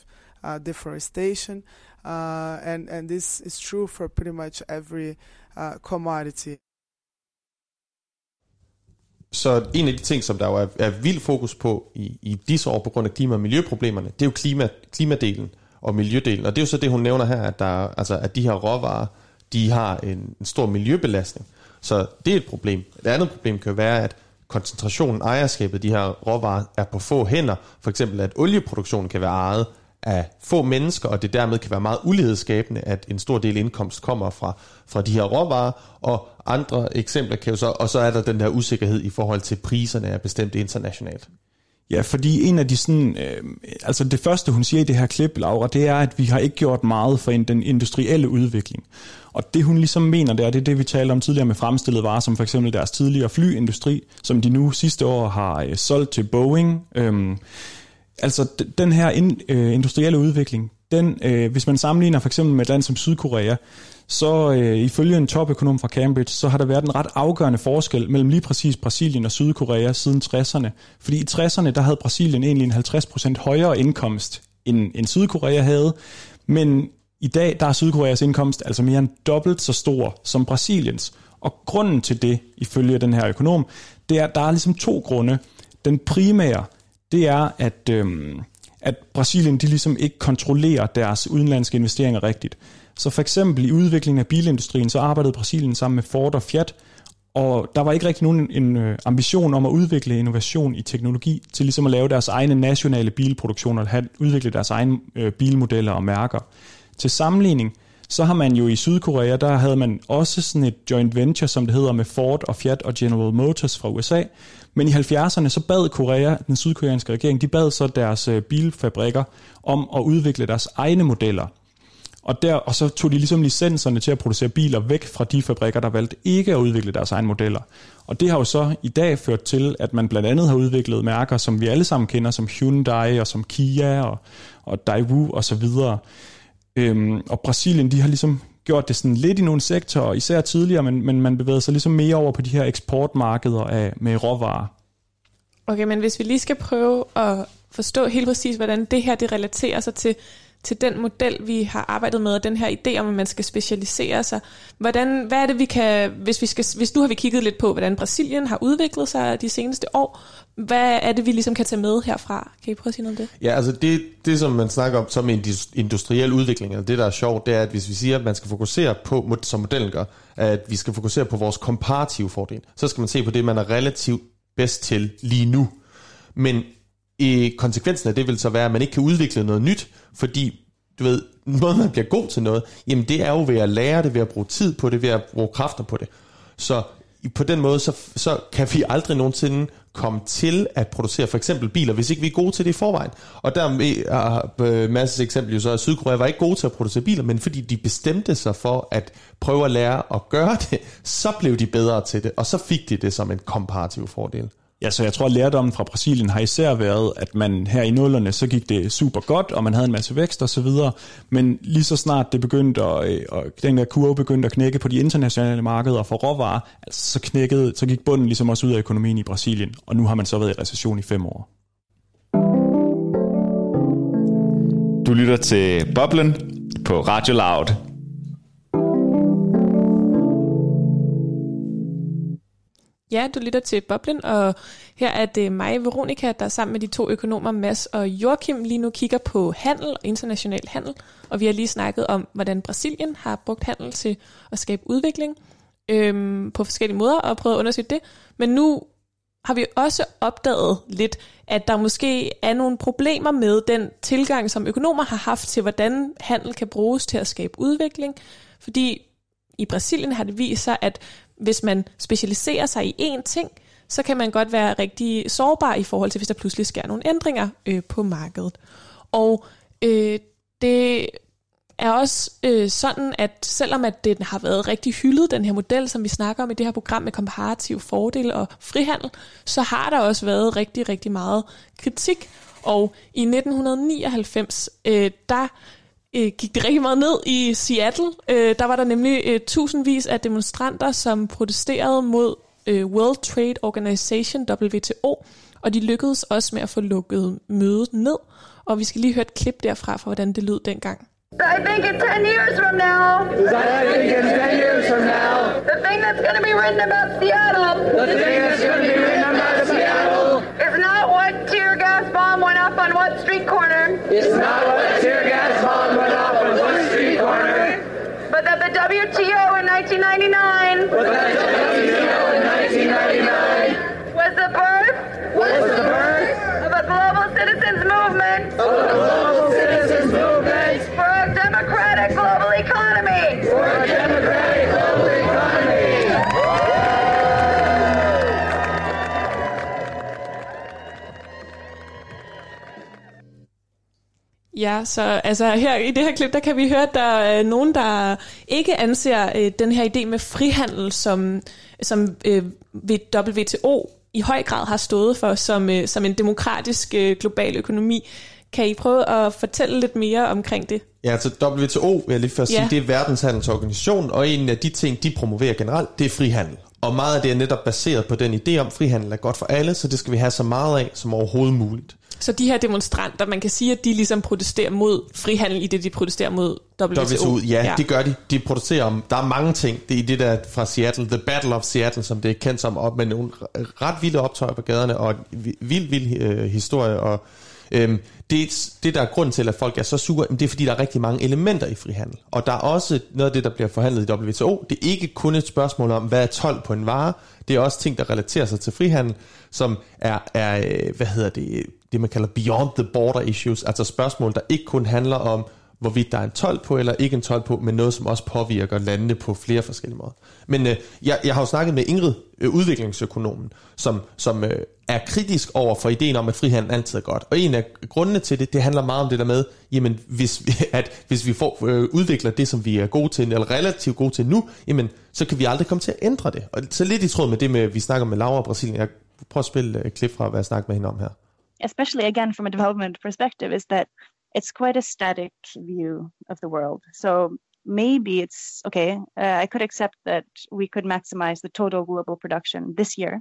uh, deforestation, uh, and and this is true for pretty much every uh, commodity. Så en af de ting, som der jo er, er vild fokus på i, i disse år på grund af klima- og miljøproblemerne, det er jo klima, klimadelen og miljødelen. Og det er jo så det, hun nævner her, at, der, altså, at de her råvarer, de har en, en stor miljøbelastning. Så det er et problem. Et andet problem kan jo være, at koncentrationen, ejerskabet de her råvarer er på få hænder. For eksempel, at olieproduktionen kan være ejet af få mennesker, og det dermed kan være meget ulighedsskabende, at en stor del indkomst kommer fra, fra de her råvarer, og andre eksempler kan jo så, og så er der den der usikkerhed i forhold til priserne er bestemt internationalt. Ja, fordi en af de sådan, øh, altså det første hun siger i det her klip, Laura, det er, at vi har ikke gjort meget for den industrielle udvikling. Og det hun ligesom mener der, det er det, vi talte om tidligere med fremstillede varer, som for eksempel deres tidligere flyindustri, som de nu sidste år har øh, solgt til Boeing. Øhm, altså den her in, øh, industrielle udvikling, den, øh, hvis man sammenligner for eksempel med et land som Sydkorea, så øh, ifølge en topøkonom fra Cambridge, så har der været en ret afgørende forskel mellem lige præcis Brasilien og Sydkorea siden 60'erne. Fordi i 60'erne, der havde Brasilien egentlig en 50% højere indkomst, end, end Sydkorea havde, men i dag, der er Sydkoreas indkomst altså mere end dobbelt så stor som Brasiliens. Og grunden til det, ifølge den her økonom, det er, at der er ligesom to grunde. Den primære, det er, at, Øh, at Brasilien de ligesom ikke kontrollerer deres udenlandske investeringer rigtigt. Så for eksempel i udviklingen af bilindustrien, så arbejdede Brasilien sammen med Ford og Fiat, og der var ikke rigtig nogen en, øh, ambition om at udvikle innovation i teknologi til ligesom at lave deres egne nationale bilproduktioner, eller udvikle deres egne øh, bilmodeller og mærker. Til sammenligning, så har man jo i Sydkorea, der havde man også sådan et joint venture, som det hedder, med Ford og Fiat og General Motors fra USA. Men i 70'erne, så bad Korea, den sydkoreanske regering, de bad så deres øh, bilfabrikker om at udvikle deres egne modeller. Og, der, og så tog de ligesom licenserne til at producere biler væk fra de fabrikker, der valgte ikke at udvikle deres egne modeller. Og det har jo så i dag ført til, at man blandt andet har udviklet mærker, som vi alle sammen kender, som Hyundai og som Kia og, og Daewoo og så videre. Øhm, og Brasilien, de har ligesom gjort det sådan lidt i nogle sektorer, især tidligere, men, men man bevæger sig ligesom mere over på de her eksportmarkeder af, med råvarer. Okay, men hvis vi lige skal prøve at forstå helt præcis, hvordan det her det relaterer sig til til den model, vi har arbejdet med, og den her idé om, at man skal specialisere sig. Hvordan, hvad er det, vi kan, hvis, vi skal, hvis nu har vi kigget lidt på, hvordan Brasilien har udviklet sig de seneste år, hvad er det, vi ligesom kan tage med herfra? Kan I prøve at sige noget om det? Ja, altså det, det som man snakker om som industriel udvikling, og det der er sjovt, det er, at hvis vi siger, at man skal fokusere på, som modellen gør, at vi skal fokusere på vores komparative fordel, så skal man se på det, man er relativt bedst til lige nu. Men i konsekvensen af det vil så være, at man ikke kan udvikle noget nyt, fordi du ved, måden man bliver god til noget, jamen det er jo ved at lære det, ved at bruge tid på det, ved at bruge kræfter på det. Så på den måde, så, så kan vi aldrig nogensinde komme til at producere for eksempel biler, hvis ikke vi er gode til det i forvejen. Og der er masser af eksempler jo så, at Sydkorea var ikke gode til at producere biler, men fordi de bestemte sig for at prøve at lære at gøre det, så blev de bedre til det, og så fik de det som en komparativ fordel. Ja, så jeg tror, at lærdommen fra Brasilien har især været, at man her i nullerne, så gik det super godt, og man havde en masse vækst og så videre. Men lige så snart det begyndte at, øh, og den der kurve begyndte at knække på de internationale markeder for råvarer, altså så, knækkede, så gik bunden ligesom også ud af økonomien i Brasilien, og nu har man så været i recession i fem år. Du lytter til Boblen på Radio Loud. Ja, du lytter til Boblen, og her er det mig, Veronika, der sammen med de to økonomer, Mads og Joachim, lige nu kigger på handel og international handel. Og vi har lige snakket om, hvordan Brasilien har brugt handel til at skabe udvikling øhm, på forskellige måder og prøvet at undersøge det. Men nu har vi også opdaget lidt, at der måske er nogle problemer med den tilgang, som økonomer har haft til, hvordan handel kan bruges til at skabe udvikling. Fordi i Brasilien har det vist sig, at hvis man specialiserer sig i én ting, så kan man godt være rigtig sårbar i forhold til, hvis der pludselig sker nogle ændringer øh, på markedet. Og øh, det er også øh, sådan, at selvom at den har været rigtig hyldet, den her model, som vi snakker om i det her program med komparativ fordel og frihandel, så har der også været rigtig, rigtig meget kritik. Og i 1999, øh, der øh, gik det rigtig meget ned i Seattle. Øh, der var der nemlig øh, tusindvis af demonstranter, som protesterede mod øh, World Trade Organization, WTO, og de lykkedes også med at få lukket mødet ned. Og vi skal lige høre et klip derfra, fra hvordan det lød dengang. I think in 10 years from now, I think in 10 years from now, the thing that's going to be written about Seattle, the thing that's going to be written about Seattle, gas bomb went up on what street corner, is not what tear gas bomb went off on what street corner, but that the WTO in 1999, but that the WTO in 1999 was the birth, was the birth? Of a global citizens movement, of a global citizens movement. For a democratic global economy. for a democratic global economy. Ja, så altså her i det her klip, der kan vi høre, at der er nogen, der ikke anser øh, den her idé med frihandel, som, som øh, ved WTO i høj grad har stået for som, øh, som en demokratisk øh, global økonomi. Kan I prøve at fortælle lidt mere omkring det? Ja, altså WTO, vil jeg lige først Ja. sige, det er verdenshandelsorganisation, og en af de ting, de promoverer generelt, det er frihandel. Og meget af det er netop baseret på den idé om, at frihandel er godt for alle, så det skal vi have så meget af som overhovedet muligt. Så de her demonstranter, man kan sige, at de ligesom protesterer mod frihandel i det, de protesterer mod WTO. WTO, ja, ja, det gør de. De producerer om, der er mange ting. Det er i det der fra Seattle, The Battle of Seattle, som det er kendt som, op med nogle ret vilde optøjer på gaderne, og vild, vild øh, historie, og øhm, det, det der er grund til, at folk er så sure, det er fordi, der er rigtig mange elementer i frihandel. Og der er også noget af det, der bliver forhandlet i WTO. Det er ikke kun et spørgsmål om, hvad er 12 på en vare. Det er også ting, der relaterer sig til frihandel, som er, er øh, hvad hedder det, det man kalder beyond the border issues, altså spørgsmål, der ikke kun handler om, hvorvidt der er en 12 på eller ikke en 12 på, men noget, som også påvirker landene på flere forskellige måder. Men øh, jeg, jeg har jo snakket med Ingrid, øh, udviklingsøkonomen, som, som øh, er kritisk over for ideen om, at frihandel altid er godt. Og en af grundene til det, det handler meget om det der med, jamen hvis vi, at hvis vi får, øh, udvikler det, som vi er gode til, eller relativt gode til nu, jamen så kan vi aldrig komme til at ændre det. Og så lidt i tråd med det, med, vi snakker med Laura og Brasilien. Jeg prøver at spille øh, et klip fra, hvad jeg snakker med hende om her. Especially again from a development perspective, is that it's quite a static view of the world. So maybe it's okay. Uh, I could accept that we could maximize the total global production this year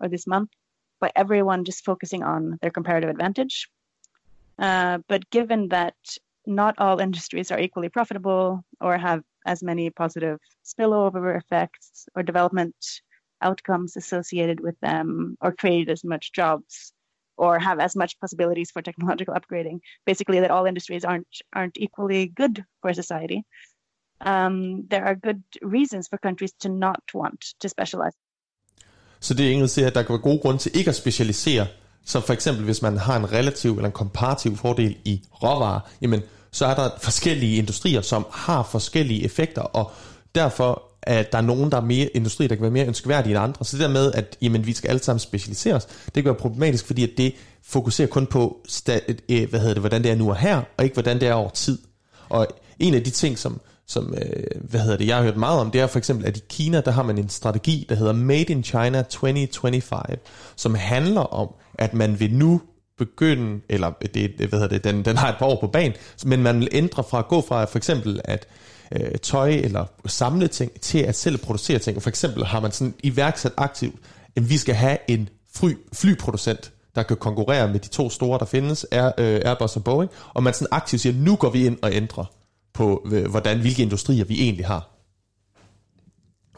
or this month by everyone just focusing on their comparative advantage. Uh, but given that not all industries are equally profitable or have as many positive spillover effects or development outcomes associated with them or create as much jobs or have as much possibilities for technological upgrading. Basically, that all industries aren't aren't equally good for society. Um, there are good reasons for countries to not want to specialize. Så det Ingrid siger, at der kan være gode grunde til ikke at specialisere, for eksempel hvis man har en relativ eller en komparativ fordel i råvarer, jamen så er der forskellige industrier, som har forskellige effekter, og derfor at der er nogen, der er mere industri, der kan være mere ønskværdige end andre. Så det der med, at jamen, vi skal alle sammen specialisere os, det kan være problematisk, fordi at det fokuserer kun på, øh, hvad hedder det, hvordan det er nu og her, og ikke hvordan det er over tid. Og en af de ting, som, som øh, hvad hedder det, jeg har hørt meget om, det er for eksempel, at i Kina, der har man en strategi, der hedder Made in China 2025, som handler om, at man vil nu begynde, eller det, det- hvad hedder det, den, den har et par år på banen, men man vil ændre fra at gå fra for eksempel at øh, tøj eller samle ting, til at selv producere ting. For eksempel har man sådan iværksat aktivt, at vi skal have en fly, flyproducent, der kan konkurrere med de to store, der findes, Air, øh, Airbus og Boeing, og man sådan aktivt siger, nu går vi ind og ændrer på, øh, hvordan, hvilke industrier vi egentlig har.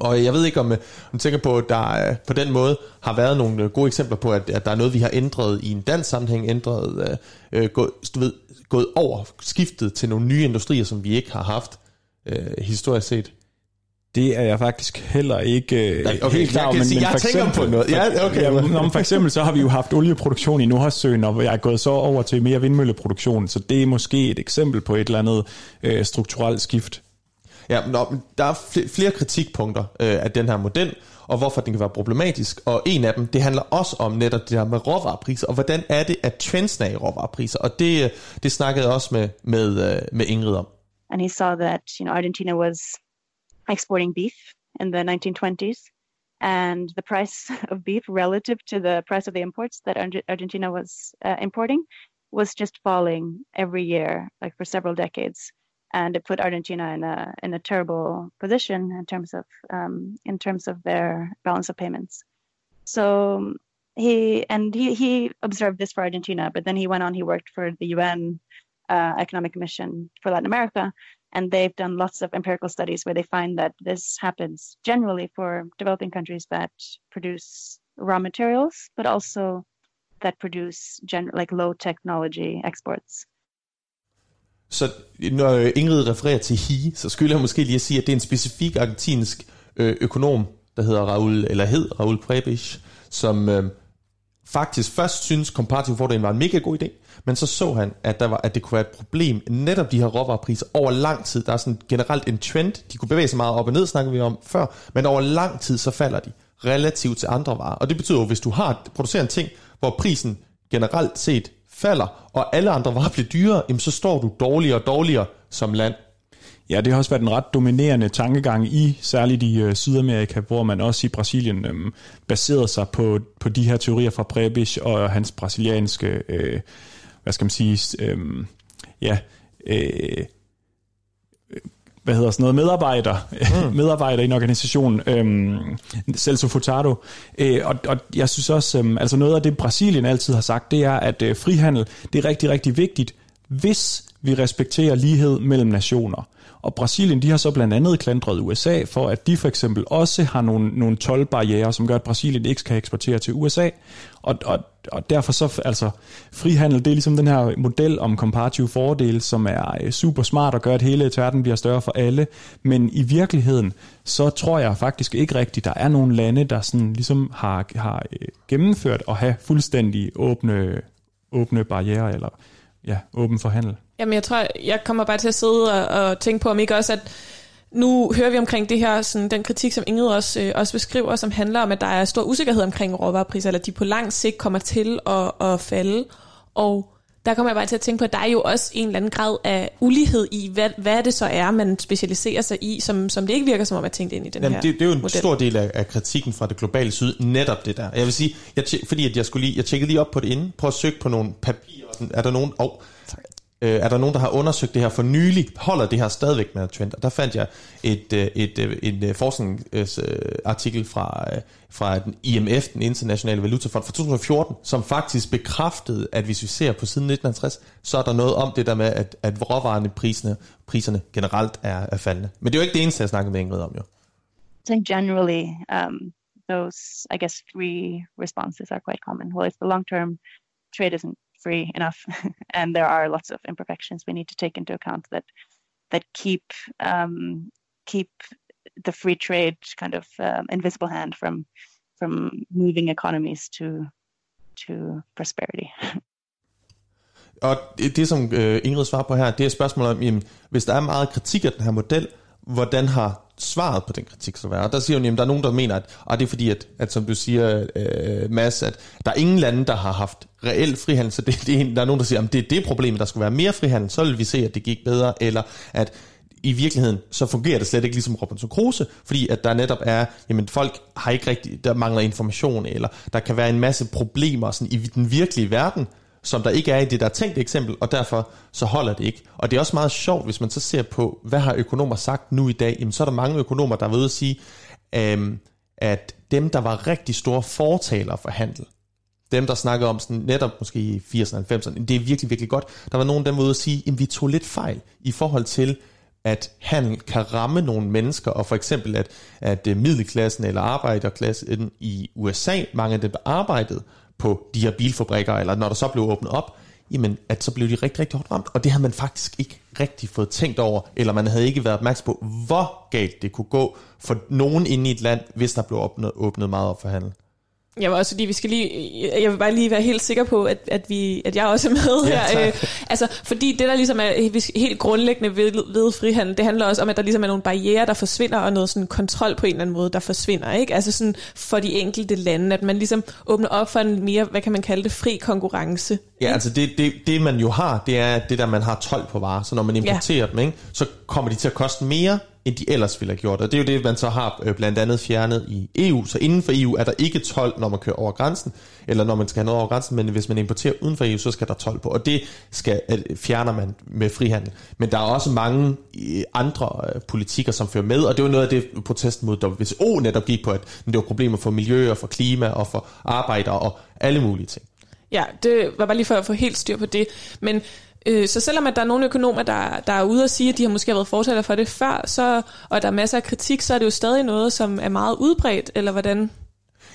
Og jeg ved ikke, om øh, man tænker på, at der øh, på den måde har været nogle øh, gode eksempler på, at, at der er noget, vi har ændret i en dansk sammenhæng, ændret, øh, gået, du ved, gået over, skiftet til nogle nye industrier, som vi ikke har haft øh, historisk set. Det er jeg faktisk heller ikke øh, Nej, okay, helt klar over. Men, men, jeg for tænker eksempel, på noget. Ja, okay. Ja, men for eksempel så har vi jo haft olieproduktion i Nordhavsøen, og jeg er gået så over til mere vindmølleproduktion, så det er måske et eksempel på et eller andet øh, strukturelt skift. Ja, men der er flere kritikpunkter øh, af den her model, og hvorfor den kan være problematisk. Og en af dem, det handler også om netop det her med råvarepriser, og hvordan er det, at trendsene er i råvarepriser. Og det, øh, det snakkede jeg også med, med, øh, med Ingrid om. And he saw that you know Argentina was exporting beef in the 1920s, and the price of beef relative to the price of the imports that Argentina was uh, importing was just falling every year, like for several decades. and it put Argentina in a in a terrible position in terms of um, in terms of their balance of payments. So he and he he observed this for Argentina, but then he went on. He worked for the UN uh, Economic Commission for Latin America, and they've done lots of empirical studies where they find that this happens generally for developing countries that produce raw materials, but also that produce gen- like low technology exports. Så når Ingrid refererer til HI, så skylder jeg måske lige at sige, at det er en specifik argentinsk øh, økonom, der hedder Raul, eller hed Raul Prebisch, som øh, faktisk først synes komparativ fordelen var en mega god idé, men så så han, at, der var, at det kunne være et problem, netop de her råvarepriser over lang tid. Der er sådan generelt en trend, de kunne bevæge sig meget op og ned, snakker vi om før, men over lang tid så falder de relativt til andre varer. Og det betyder jo, hvis du har produceret en ting, hvor prisen generelt set falder, og alle andre varer bliver dyrere, jamen så står du dårligere og dårligere som land. Ja, det har også været en ret dominerende tankegang i særligt i øh, Sydamerika, hvor man også i Brasilien øh, baserede sig på, på de her teorier fra Prebisch og hans brasilianske, øh, hvad skal man sige, øh, ja, øh, hvad hedder sådan noget, medarbejder, mm. medarbejder i en organisation, øhm, Celso Furtado. Øh, og, og jeg synes også, øhm, altså noget af det Brasilien altid har sagt, det er, at øh, frihandel, det er rigtig, rigtig vigtigt, hvis vi respekterer lighed mellem nationer. Og Brasilien, de har så blandt andet klandret USA for, at de for eksempel også har nogle, nogle tolvbarriere, som gør, at Brasilien ikke kan eksportere til USA. Og, og, og derfor så, altså, frihandel, det er ligesom den her model om komparative fordele, som er øh, super smart og gør, at hele verden bliver større for alle. Men i virkeligheden, så tror jeg faktisk ikke rigtigt, der er nogle lande, der sådan ligesom har, har øh, gennemført at have fuldstændig åbne, åbne barriere, eller ja, åben for handel. Jamen jeg tror, jeg kommer bare til at sidde og, og tænke på, om ikke også, at nu hører vi omkring det her, sådan, den kritik, som Ingrid også, øh, også beskriver, som handler om, at der er stor usikkerhed omkring råvarepriser, eller de på lang sigt kommer til at, at falde. Og der kommer jeg bare til at tænke på, at der er jo også en eller anden grad af ulighed i, hvad, hvad det så er, man specialiserer sig i, som, som det ikke virker som om, at tænkt ind i den Jamen, her det, det er jo en model. stor del af, af kritikken fra det globale syd, netop det der. Jeg vil sige, jeg, tjek, fordi at jeg, skulle lige, jeg tjekkede lige op på det inden, prøv at søge på nogle papirer. Er der nogen... Oh, øh, er der nogen, der har undersøgt det her for nylig? Holder det her stadigvæk med trend? Og der fandt jeg et, øh, et, øh, et, et, øh, forskningsartikel fra, fra den IMF, den internationale valutafond, fra 2014, som faktisk bekræftede, at hvis vi ser på siden 1950, så er der noget om det der med, at, at råvarerne priserne, priserne generelt er, er faldende. Men det er jo ikke det eneste, jeg snakkede med Ingrid om, jo. I think generally um, those, I guess, three responses are quite common. Well, if the long-term trade isn't free enough, and there are lots of imperfections we need to take into account that that keep um, keep the free trade kind of um, invisible hand from from moving economies to to prosperity. Og det, som øh, Ingrid svarer på her, det er et spørgsmål om, jamen, hvis der er meget kritik af den her model, hvordan har svaret på den kritik så været? Og der siger hun, jamen, der er nogen, der mener, at og det er fordi, at, at som du siger, øh, Mads, at der er ingen lande, der har haft reel frihandel, så det, det, der er nogen, der siger, at det er det problem, der skulle være mere frihandel, så vil vi se, at det gik bedre, eller at i virkeligheden, så fungerer det slet ikke ligesom Robinson Crusoe, fordi at der netop er, jamen folk har ikke rigtig, der mangler information, eller der kan være en masse problemer sådan, i den virkelige verden, som der ikke er i det der tænkte eksempel, og derfor så holder det ikke. Og det er også meget sjovt, hvis man så ser på, hvad har økonomer sagt nu i dag, jamen så er der mange økonomer, der vil sige, øhm, at dem, der var rigtig store fortalere for handel, dem, der snakkede om sådan, netop måske i 80'erne og 90'erne, det er virkelig, virkelig godt. Der var nogen, der var ude at sige, at vi tog lidt fejl i forhold til, at handel kan ramme nogle mennesker, og for eksempel at, at middelklassen eller arbejderklassen i USA, mange af dem arbejdede på de her bilfabrikker, eller når der så blev åbnet op, jamen at så blev de rigtig, rigtig hårdt ramt, og det havde man faktisk ikke rigtig fået tænkt over, eller man havde ikke været opmærksom på, hvor galt det kunne gå for nogen inde i et land, hvis der blev åbnet, åbnet meget op for handel. Vil også fordi vi skal lige, jeg vil bare lige være helt sikker på, at, at, vi, at jeg også er med Ja, her. Øh, altså, fordi det, der ligesom er helt grundlæggende ved, ved frihandel, det handler også om, at der ligesom er nogle barriere, der forsvinder, og noget sådan kontrol på en eller anden måde, der forsvinder. Ikke? Altså sådan for de enkelte lande, at man ligesom åbner op for en mere, hvad kan man kalde det, fri konkurrence. Ja, altså det, det, det man jo har, det er det der, man har 12 på varer. Så når man importerer ja. dem, ikke, så kommer de til at koste mere, end de ellers ville have gjort. Og det er jo det, man så har øh, blandt andet fjernet i EU. Så inden for EU er der ikke 12, når man kører over grænsen, eller når man skal have noget over grænsen, men hvis man importerer uden for EU, så skal der 12 på. Og det skal, øh, fjerner man med frihandel. Men der er også mange øh, andre politikker, som fører med, og det var noget af det, protesten mod WTO netop gik på, at det var problemer for miljø og for klima og for arbejdere og alle mulige ting. Ja, det var bare lige for at få helt styr på det. Men øh, så selvom at der er nogle økonomer, der, der er ude og sige, at de har måske været fortaler for det før, så, og der er masser af kritik, så er det jo stadig noget, som er meget udbredt, eller hvordan?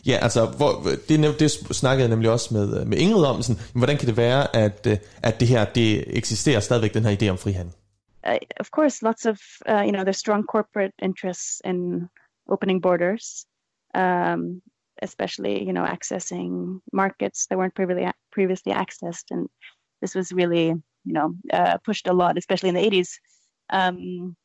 Ja, altså, hvor, det, det snakkede jeg nemlig også med, med Ingrid om, sådan, hvordan kan det være, at, øh, at det her, det eksisterer stadigvæk, den her idé om frihandel? uh, of course, lots of uh, you know there's strong corporate interests in opening borders, um, especially you know accessing markets that weren't previously previously accessed, and this was really you know uh, pushed a lot, especially in the 80s. Um,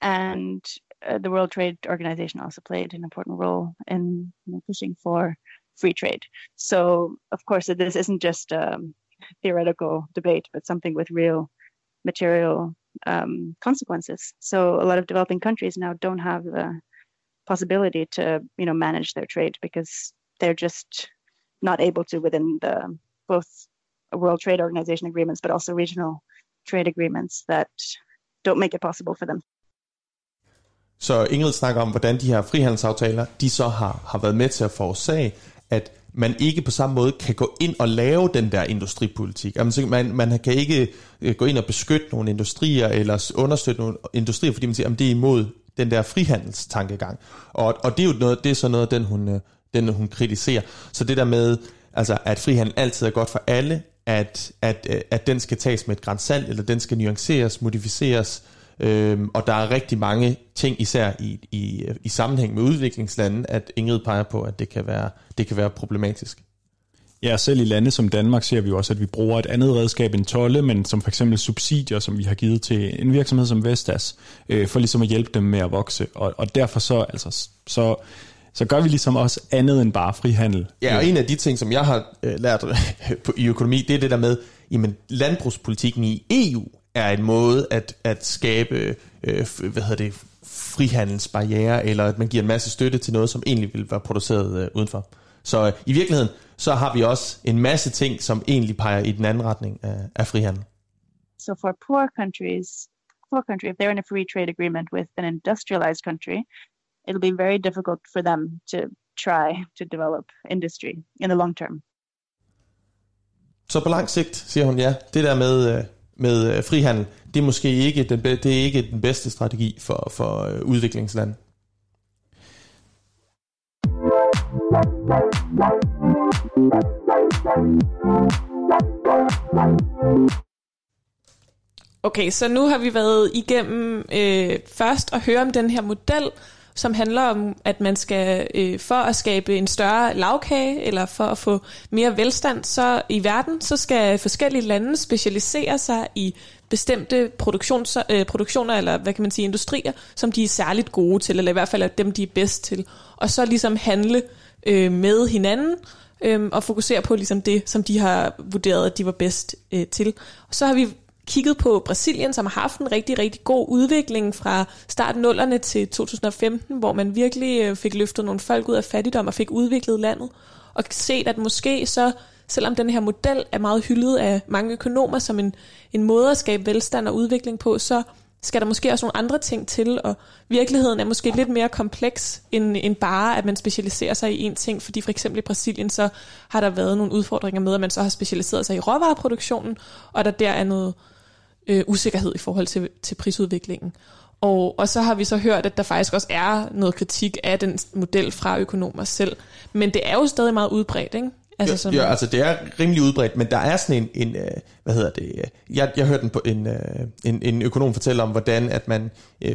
and uh, the World Trade Organization also played an important role in you know, pushing for free trade. So, of course, this isn't just a theoretical debate, but something with real material um, consequences. So, a lot of developing countries now don't have the possibility to, you know, manage their trade because they're just not able to within the both World Trade Organization agreements, but also regional trade agreements that don't make it possible for them. Så Ingrid snakker om, hvordan de her frihandelsaftaler, de så har, har været med til at forårsage, at man ikke på samme måde kan gå ind og lave den der industripolitik. Altså, man, man kan ikke øh, gå ind og beskytte nogle industrier, eller understøtte nogle industrier, fordi man siger, at det er imod den der frihandelstankegang. Og, og det er jo noget, det er så noget, den hun, øh, den hun kritiserer. Så det der med, altså, at frihandel altid er godt for alle, at, at, øh, at den skal tages med et grænsalt, eller den skal nuanceres, modificeres, Øhm, og der er rigtig mange ting, især i, i, i sammenhæng med udviklingslande, at Ingrid peger på, at det kan være, det kan være problematisk. Ja, selv i lande som Danmark ser vi jo også, at vi bruger et andet redskab end tolle, men som for eksempel subsidier, som vi har givet til en virksomhed som Vestas, øh, for ligesom at hjælpe dem med at vokse. Og, og derfor så, altså, så, så gør vi ligesom også andet end bare frihandel. Ja, og en af de ting, som jeg har øh, lært på, i økonomi, det er det der med, jamen landbrugspolitikken i EU er en måde at, at skabe øh, hvad hedder det, frihandelsbarriere, eller at man giver en masse støtte til noget, som egentlig vil være produceret øh, udenfor. Så øh, i virkeligheden, så har vi også en masse ting, som egentlig peger i den anden retning af, af frihandel. So for poor countries, poor country, if they're in a free trade agreement with an industrialized country, it'll be very difficult for them to try to develop industry in the long term. Så på lang sigt, siger hun ja, det der med, øh, med øh, frihandel, det er måske ikke den, det er ikke den bedste strategi for, for øh, udviklingsland. Okay, så nu har vi været igennem øh, først at høre om den her model, som handler om, at man skal øh, for at skabe en større lavkage, eller for at få mere velstand så i verden, så skal forskellige lande specialisere sig i bestemte produktions, øh, produktioner, eller hvad kan man sige, industrier, som de er særligt gode til, eller i hvert fald er dem, de er bedst til. Og så ligesom handle øh, med hinanden, øh, og fokusere på ligesom det, som de har vurderet, at de var bedst øh, til. Og så har vi kigget på Brasilien, som har haft en rigtig, rigtig god udvikling fra start nullerne til 2015, hvor man virkelig øh, fik løftet nogle folk ud af fattigdom og fik udviklet landet. Og set, at måske så, selvom den her model er meget hyldet af mange økonomer som en, en måde at skabe velstand og udvikling på, så skal der måske også nogle andre ting til, og virkeligheden er måske lidt mere kompleks end, end bare, at man specialiserer sig i én ting, fordi for eksempel i Brasilien, så har der været nogle udfordringer med, at man så har specialiseret sig i råvareproduktionen, og der der er noget, øh, usikkerhed i forhold til, til prisudviklingen. Og, og så har vi så hørt, at der faktisk også er noget kritik af den model fra økonomer selv. Men det er jo stadig meget udbredt, ikke? Altså, sådan, ja, altså det er rimelig udbredt, men der er sådan en, en øh, hvad hedder det, øh, jeg, jeg hørte en, en, øh, en, en økonom fortælle om, hvordan at man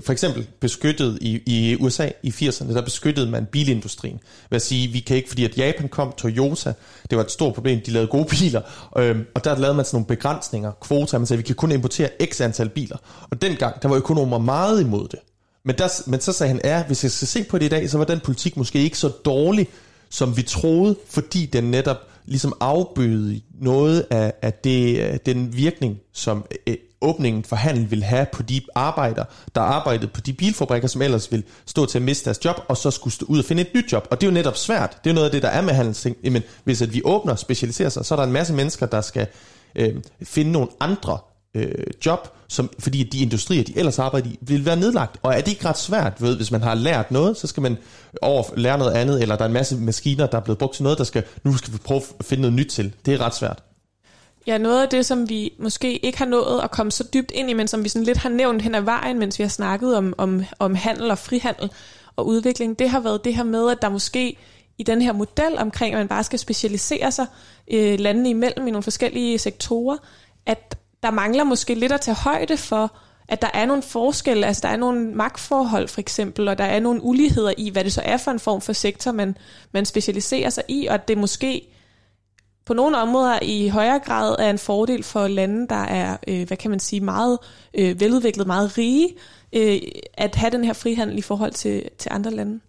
for eksempel beskyttede i, i USA i 80'erne, der beskyttede man bilindustrien. Ved at sige, vi kan ikke, fordi at Japan kom, Toyota, det var et stort problem, de lavede gode biler, og der lavede man sådan nogle begrænsninger, kvoter, man sagde, vi kan kun importere x antal biler. Og dengang, der var økonomer meget imod det. Men, der, men så sagde han, ja, hvis jeg skal se på det i dag, så var den politik måske ikke så dårlig, som vi troede, fordi den netop ligesom afbøde noget af, af det, den virkning, som øh, åbningen for handel vil have på de arbejdere, der arbejdede på de bilfabrikker, som ellers vil stå til at miste deres job, og så skulle stå ud og finde et nyt job. Og det er jo netop svært. Det er jo noget af det, der er med handelsting. Men hvis at vi åbner og specialiserer sig, så er der en masse mennesker, der skal øh, finde nogle andre øh, job, som, fordi de industrier, de ellers arbejder i, vil være nedlagt. Og er det ikke ret svært, ved, hvis man har lært noget, så skal man over lære noget andet, eller der er en masse maskiner, der er blevet brugt til noget, der skal, nu skal vi prøve at finde noget nyt til. Det er ret svært. Ja, noget af det, som vi måske ikke har nået at komme så dybt ind i, men som vi sådan lidt har nævnt hen ad vejen, mens vi har snakket om, om, om handel og frihandel og udvikling, det har været det her med, at der måske i den her model omkring, at man bare skal specialisere sig øh, landene imellem i nogle forskellige sektorer, at der mangler måske lidt at tage højde for, at der er nogle forskelle, altså der er nogle magtforhold for eksempel, og der er nogle uligheder i, hvad det så er for en form for sektor, man, man specialiserer sig i, og at det måske på nogle områder i højere grad er en fordel for lande, der er, øh, hvad kan man sige, meget øh, veludviklet, meget rige, øh, at have den her frihandel i forhold til, til andre lande.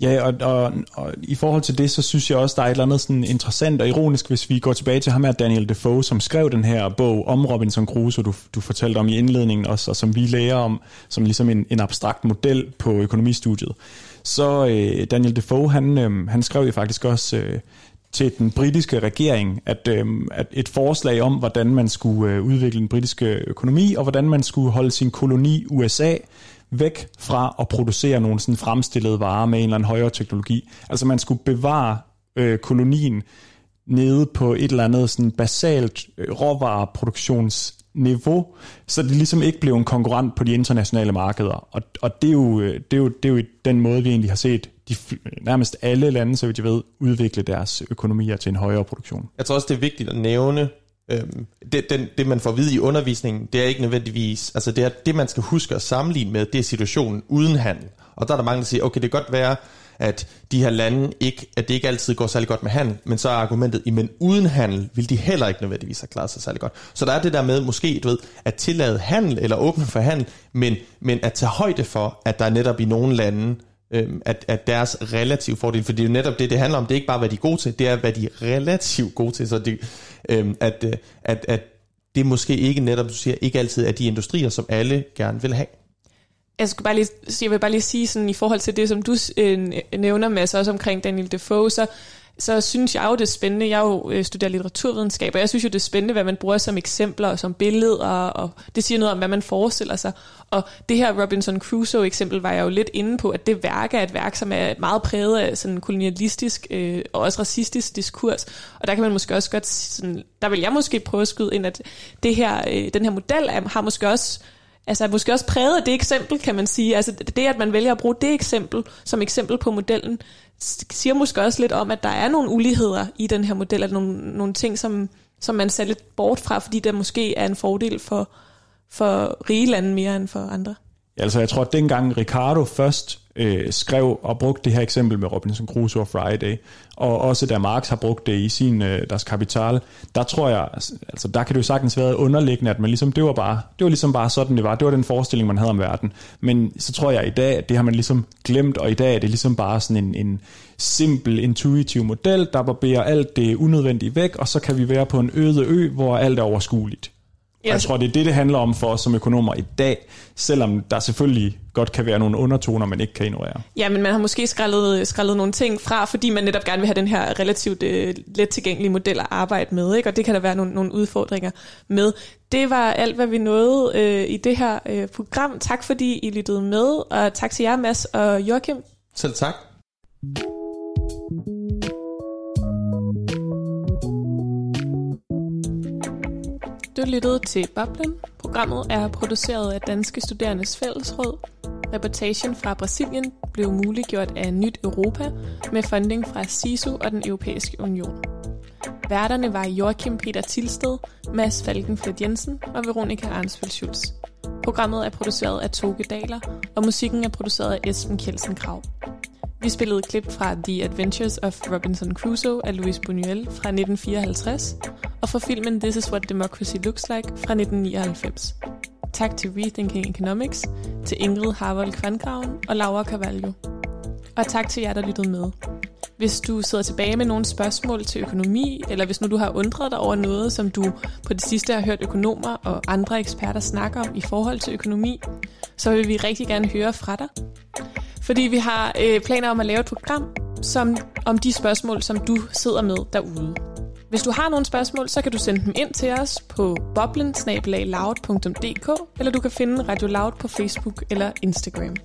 Ja, og, og, og i forhold til det, så synes jeg også, der er et eller andet sådan interessant og ironisk, hvis vi går tilbage til ham her, Daniel Defoe, som skrev den her bog om Robinson Crusoe, du, du fortalte om i indledningen også, og som vi lærer om som ligesom en, en abstrakt model på økonomistudiet. Så øh, Daniel Defoe, han, øh, han skrev jo faktisk også øh, til den britiske regering, at, øh, at et forslag om, hvordan man skulle øh, udvikle den britiske økonomi, og hvordan man skulle holde sin koloni USA væk fra at producere nogle sådan fremstillede varer med en eller anden højere teknologi. Altså man skulle bevare øh, kolonien nede på et eller andet sådan basalt øh, råvareproduktionsniveau, så det ligesom ikke blev en konkurrent på de internationale markeder. Og, og det, er jo, øh, det, er jo, det er jo den måde, vi egentlig har set de, nærmest alle lande, så vidt jeg ved, udvikle deres økonomier til en højere produktion. Jeg tror også, det er vigtigt at nævne, Øhm, det, den, det man får at vide i undervisningen, det er ikke nødvendigvis, altså det er det man skal huske at sammenligne med, det er situationen uden handel. Og der er der mange, der siger, okay det kan godt være, at de her lande ikke, at det ikke altid går særlig godt med handel, men så er argumentet, men uden handel vil de heller ikke nødvendigvis have klaret sig særlig godt. Så der er det der med måske, du ved, at tillade handel eller åbne for handel, men, men at tage højde for, at der netop i nogle lande øhm, at, at deres relativ fordel, for det er jo netop det, det handler om, det er ikke bare, hvad de er gode til, det er, hvad de er relativt gode til, så det, øhm, at, øh, at, at det måske ikke netop, du siger, ikke altid er de industrier, som alle gerne vil have. Jeg, skal bare lige, jeg vil bare lige sige sådan, i forhold til det, som du øh, nævner med, så også omkring Daniel Defoe, så så synes jeg jo, det er spændende. Jeg jo øh, studerer litteraturvidenskab, og jeg synes jo, det er spændende, hvad man bruger som eksempler og som billeder, og det siger noget om, hvad man forestiller sig. Og det her Robinson Crusoe-eksempel var jeg jo lidt inde på, at det værk er et værk, som er meget præget af sådan kolonialistisk øh, og også racistisk diskurs. Og der kan man måske også godt, sådan, der vil jeg måske prøve at skyde ind, at det her, øh, den her model har måske også altså er måske også præget af det eksempel, kan man sige. Altså det, at man vælger at bruge det eksempel som eksempel på modellen, siger måske også lidt om, at der er nogle uligheder i den her model, eller nogle, nogle ting, som, som man ser lidt bort fra, fordi der måske er en fordel for, for rige lande mere end for andre. Ja, altså jeg tror, at dengang Ricardo først øh, skrev og brugte det her eksempel med Robinson Crusoe og Friday, og også da Marx har brugt det i sin øh, deres kapital, der tror jeg, altså der kan det jo sagtens være underliggende, at man ligesom, det var bare, det var ligesom bare sådan det var, det var den forestilling, man havde om verden. Men så tror jeg i dag, at det har man ligesom glemt, og i dag er det ligesom bare sådan en, en simpel, intuitiv model, der barberer alt det unødvendige væk, og så kan vi være på en øde ø, hvor alt er overskueligt. Og jeg tror, det er det, det handler om for os som økonomer i dag, selvom der selvfølgelig godt kan være nogle undertoner, man ikke kan ignorere. Ja, men man har måske skrællet, skrællet nogle ting fra, fordi man netop gerne vil have den her relativt uh, let tilgængelige model at arbejde med, ikke? og det kan der være nogle, nogle udfordringer med. Det var alt, hvad vi nåede uh, i det her uh, program. Tak fordi I lyttede med, og tak til jer, Mads og Joachim. Selv tak. Du lyttede til Boblen. Programmet er produceret af Danske Studerendes Fællesråd. Reportagen fra Brasilien blev muliggjort af Nyt Europa med funding fra SISU og den Europæiske Union. Værterne var Joachim Peter Tilsted, Mads Falkenfeldt Jensen og Veronika Arnsfeldt Schulz. Programmet er produceret af Toge Daler, og musikken er produceret af Esben Kjeldsen Krav. Vi spillede klip fra The Adventures of Robinson Crusoe af Louis Buñuel fra 1954, og fra filmen This is what Democracy Looks Like fra 1999. Tak til Rethinking Economics, til Ingrid Harvold Kvandgraven og Laura Carvalho. Og tak til jer, der lyttede med. Hvis du sidder tilbage med nogle spørgsmål til økonomi, eller hvis nu du har undret dig over noget, som du på det sidste har hørt økonomer og andre eksperter snakke om i forhold til økonomi, så vil vi rigtig gerne høre fra dig. Fordi vi har øh, planer om at lave et program som, om de spørgsmål, som du sidder med derude. Hvis du har nogle spørgsmål, så kan du sende dem ind til os på boblen eller du kan finde Radio Loud på Facebook eller Instagram.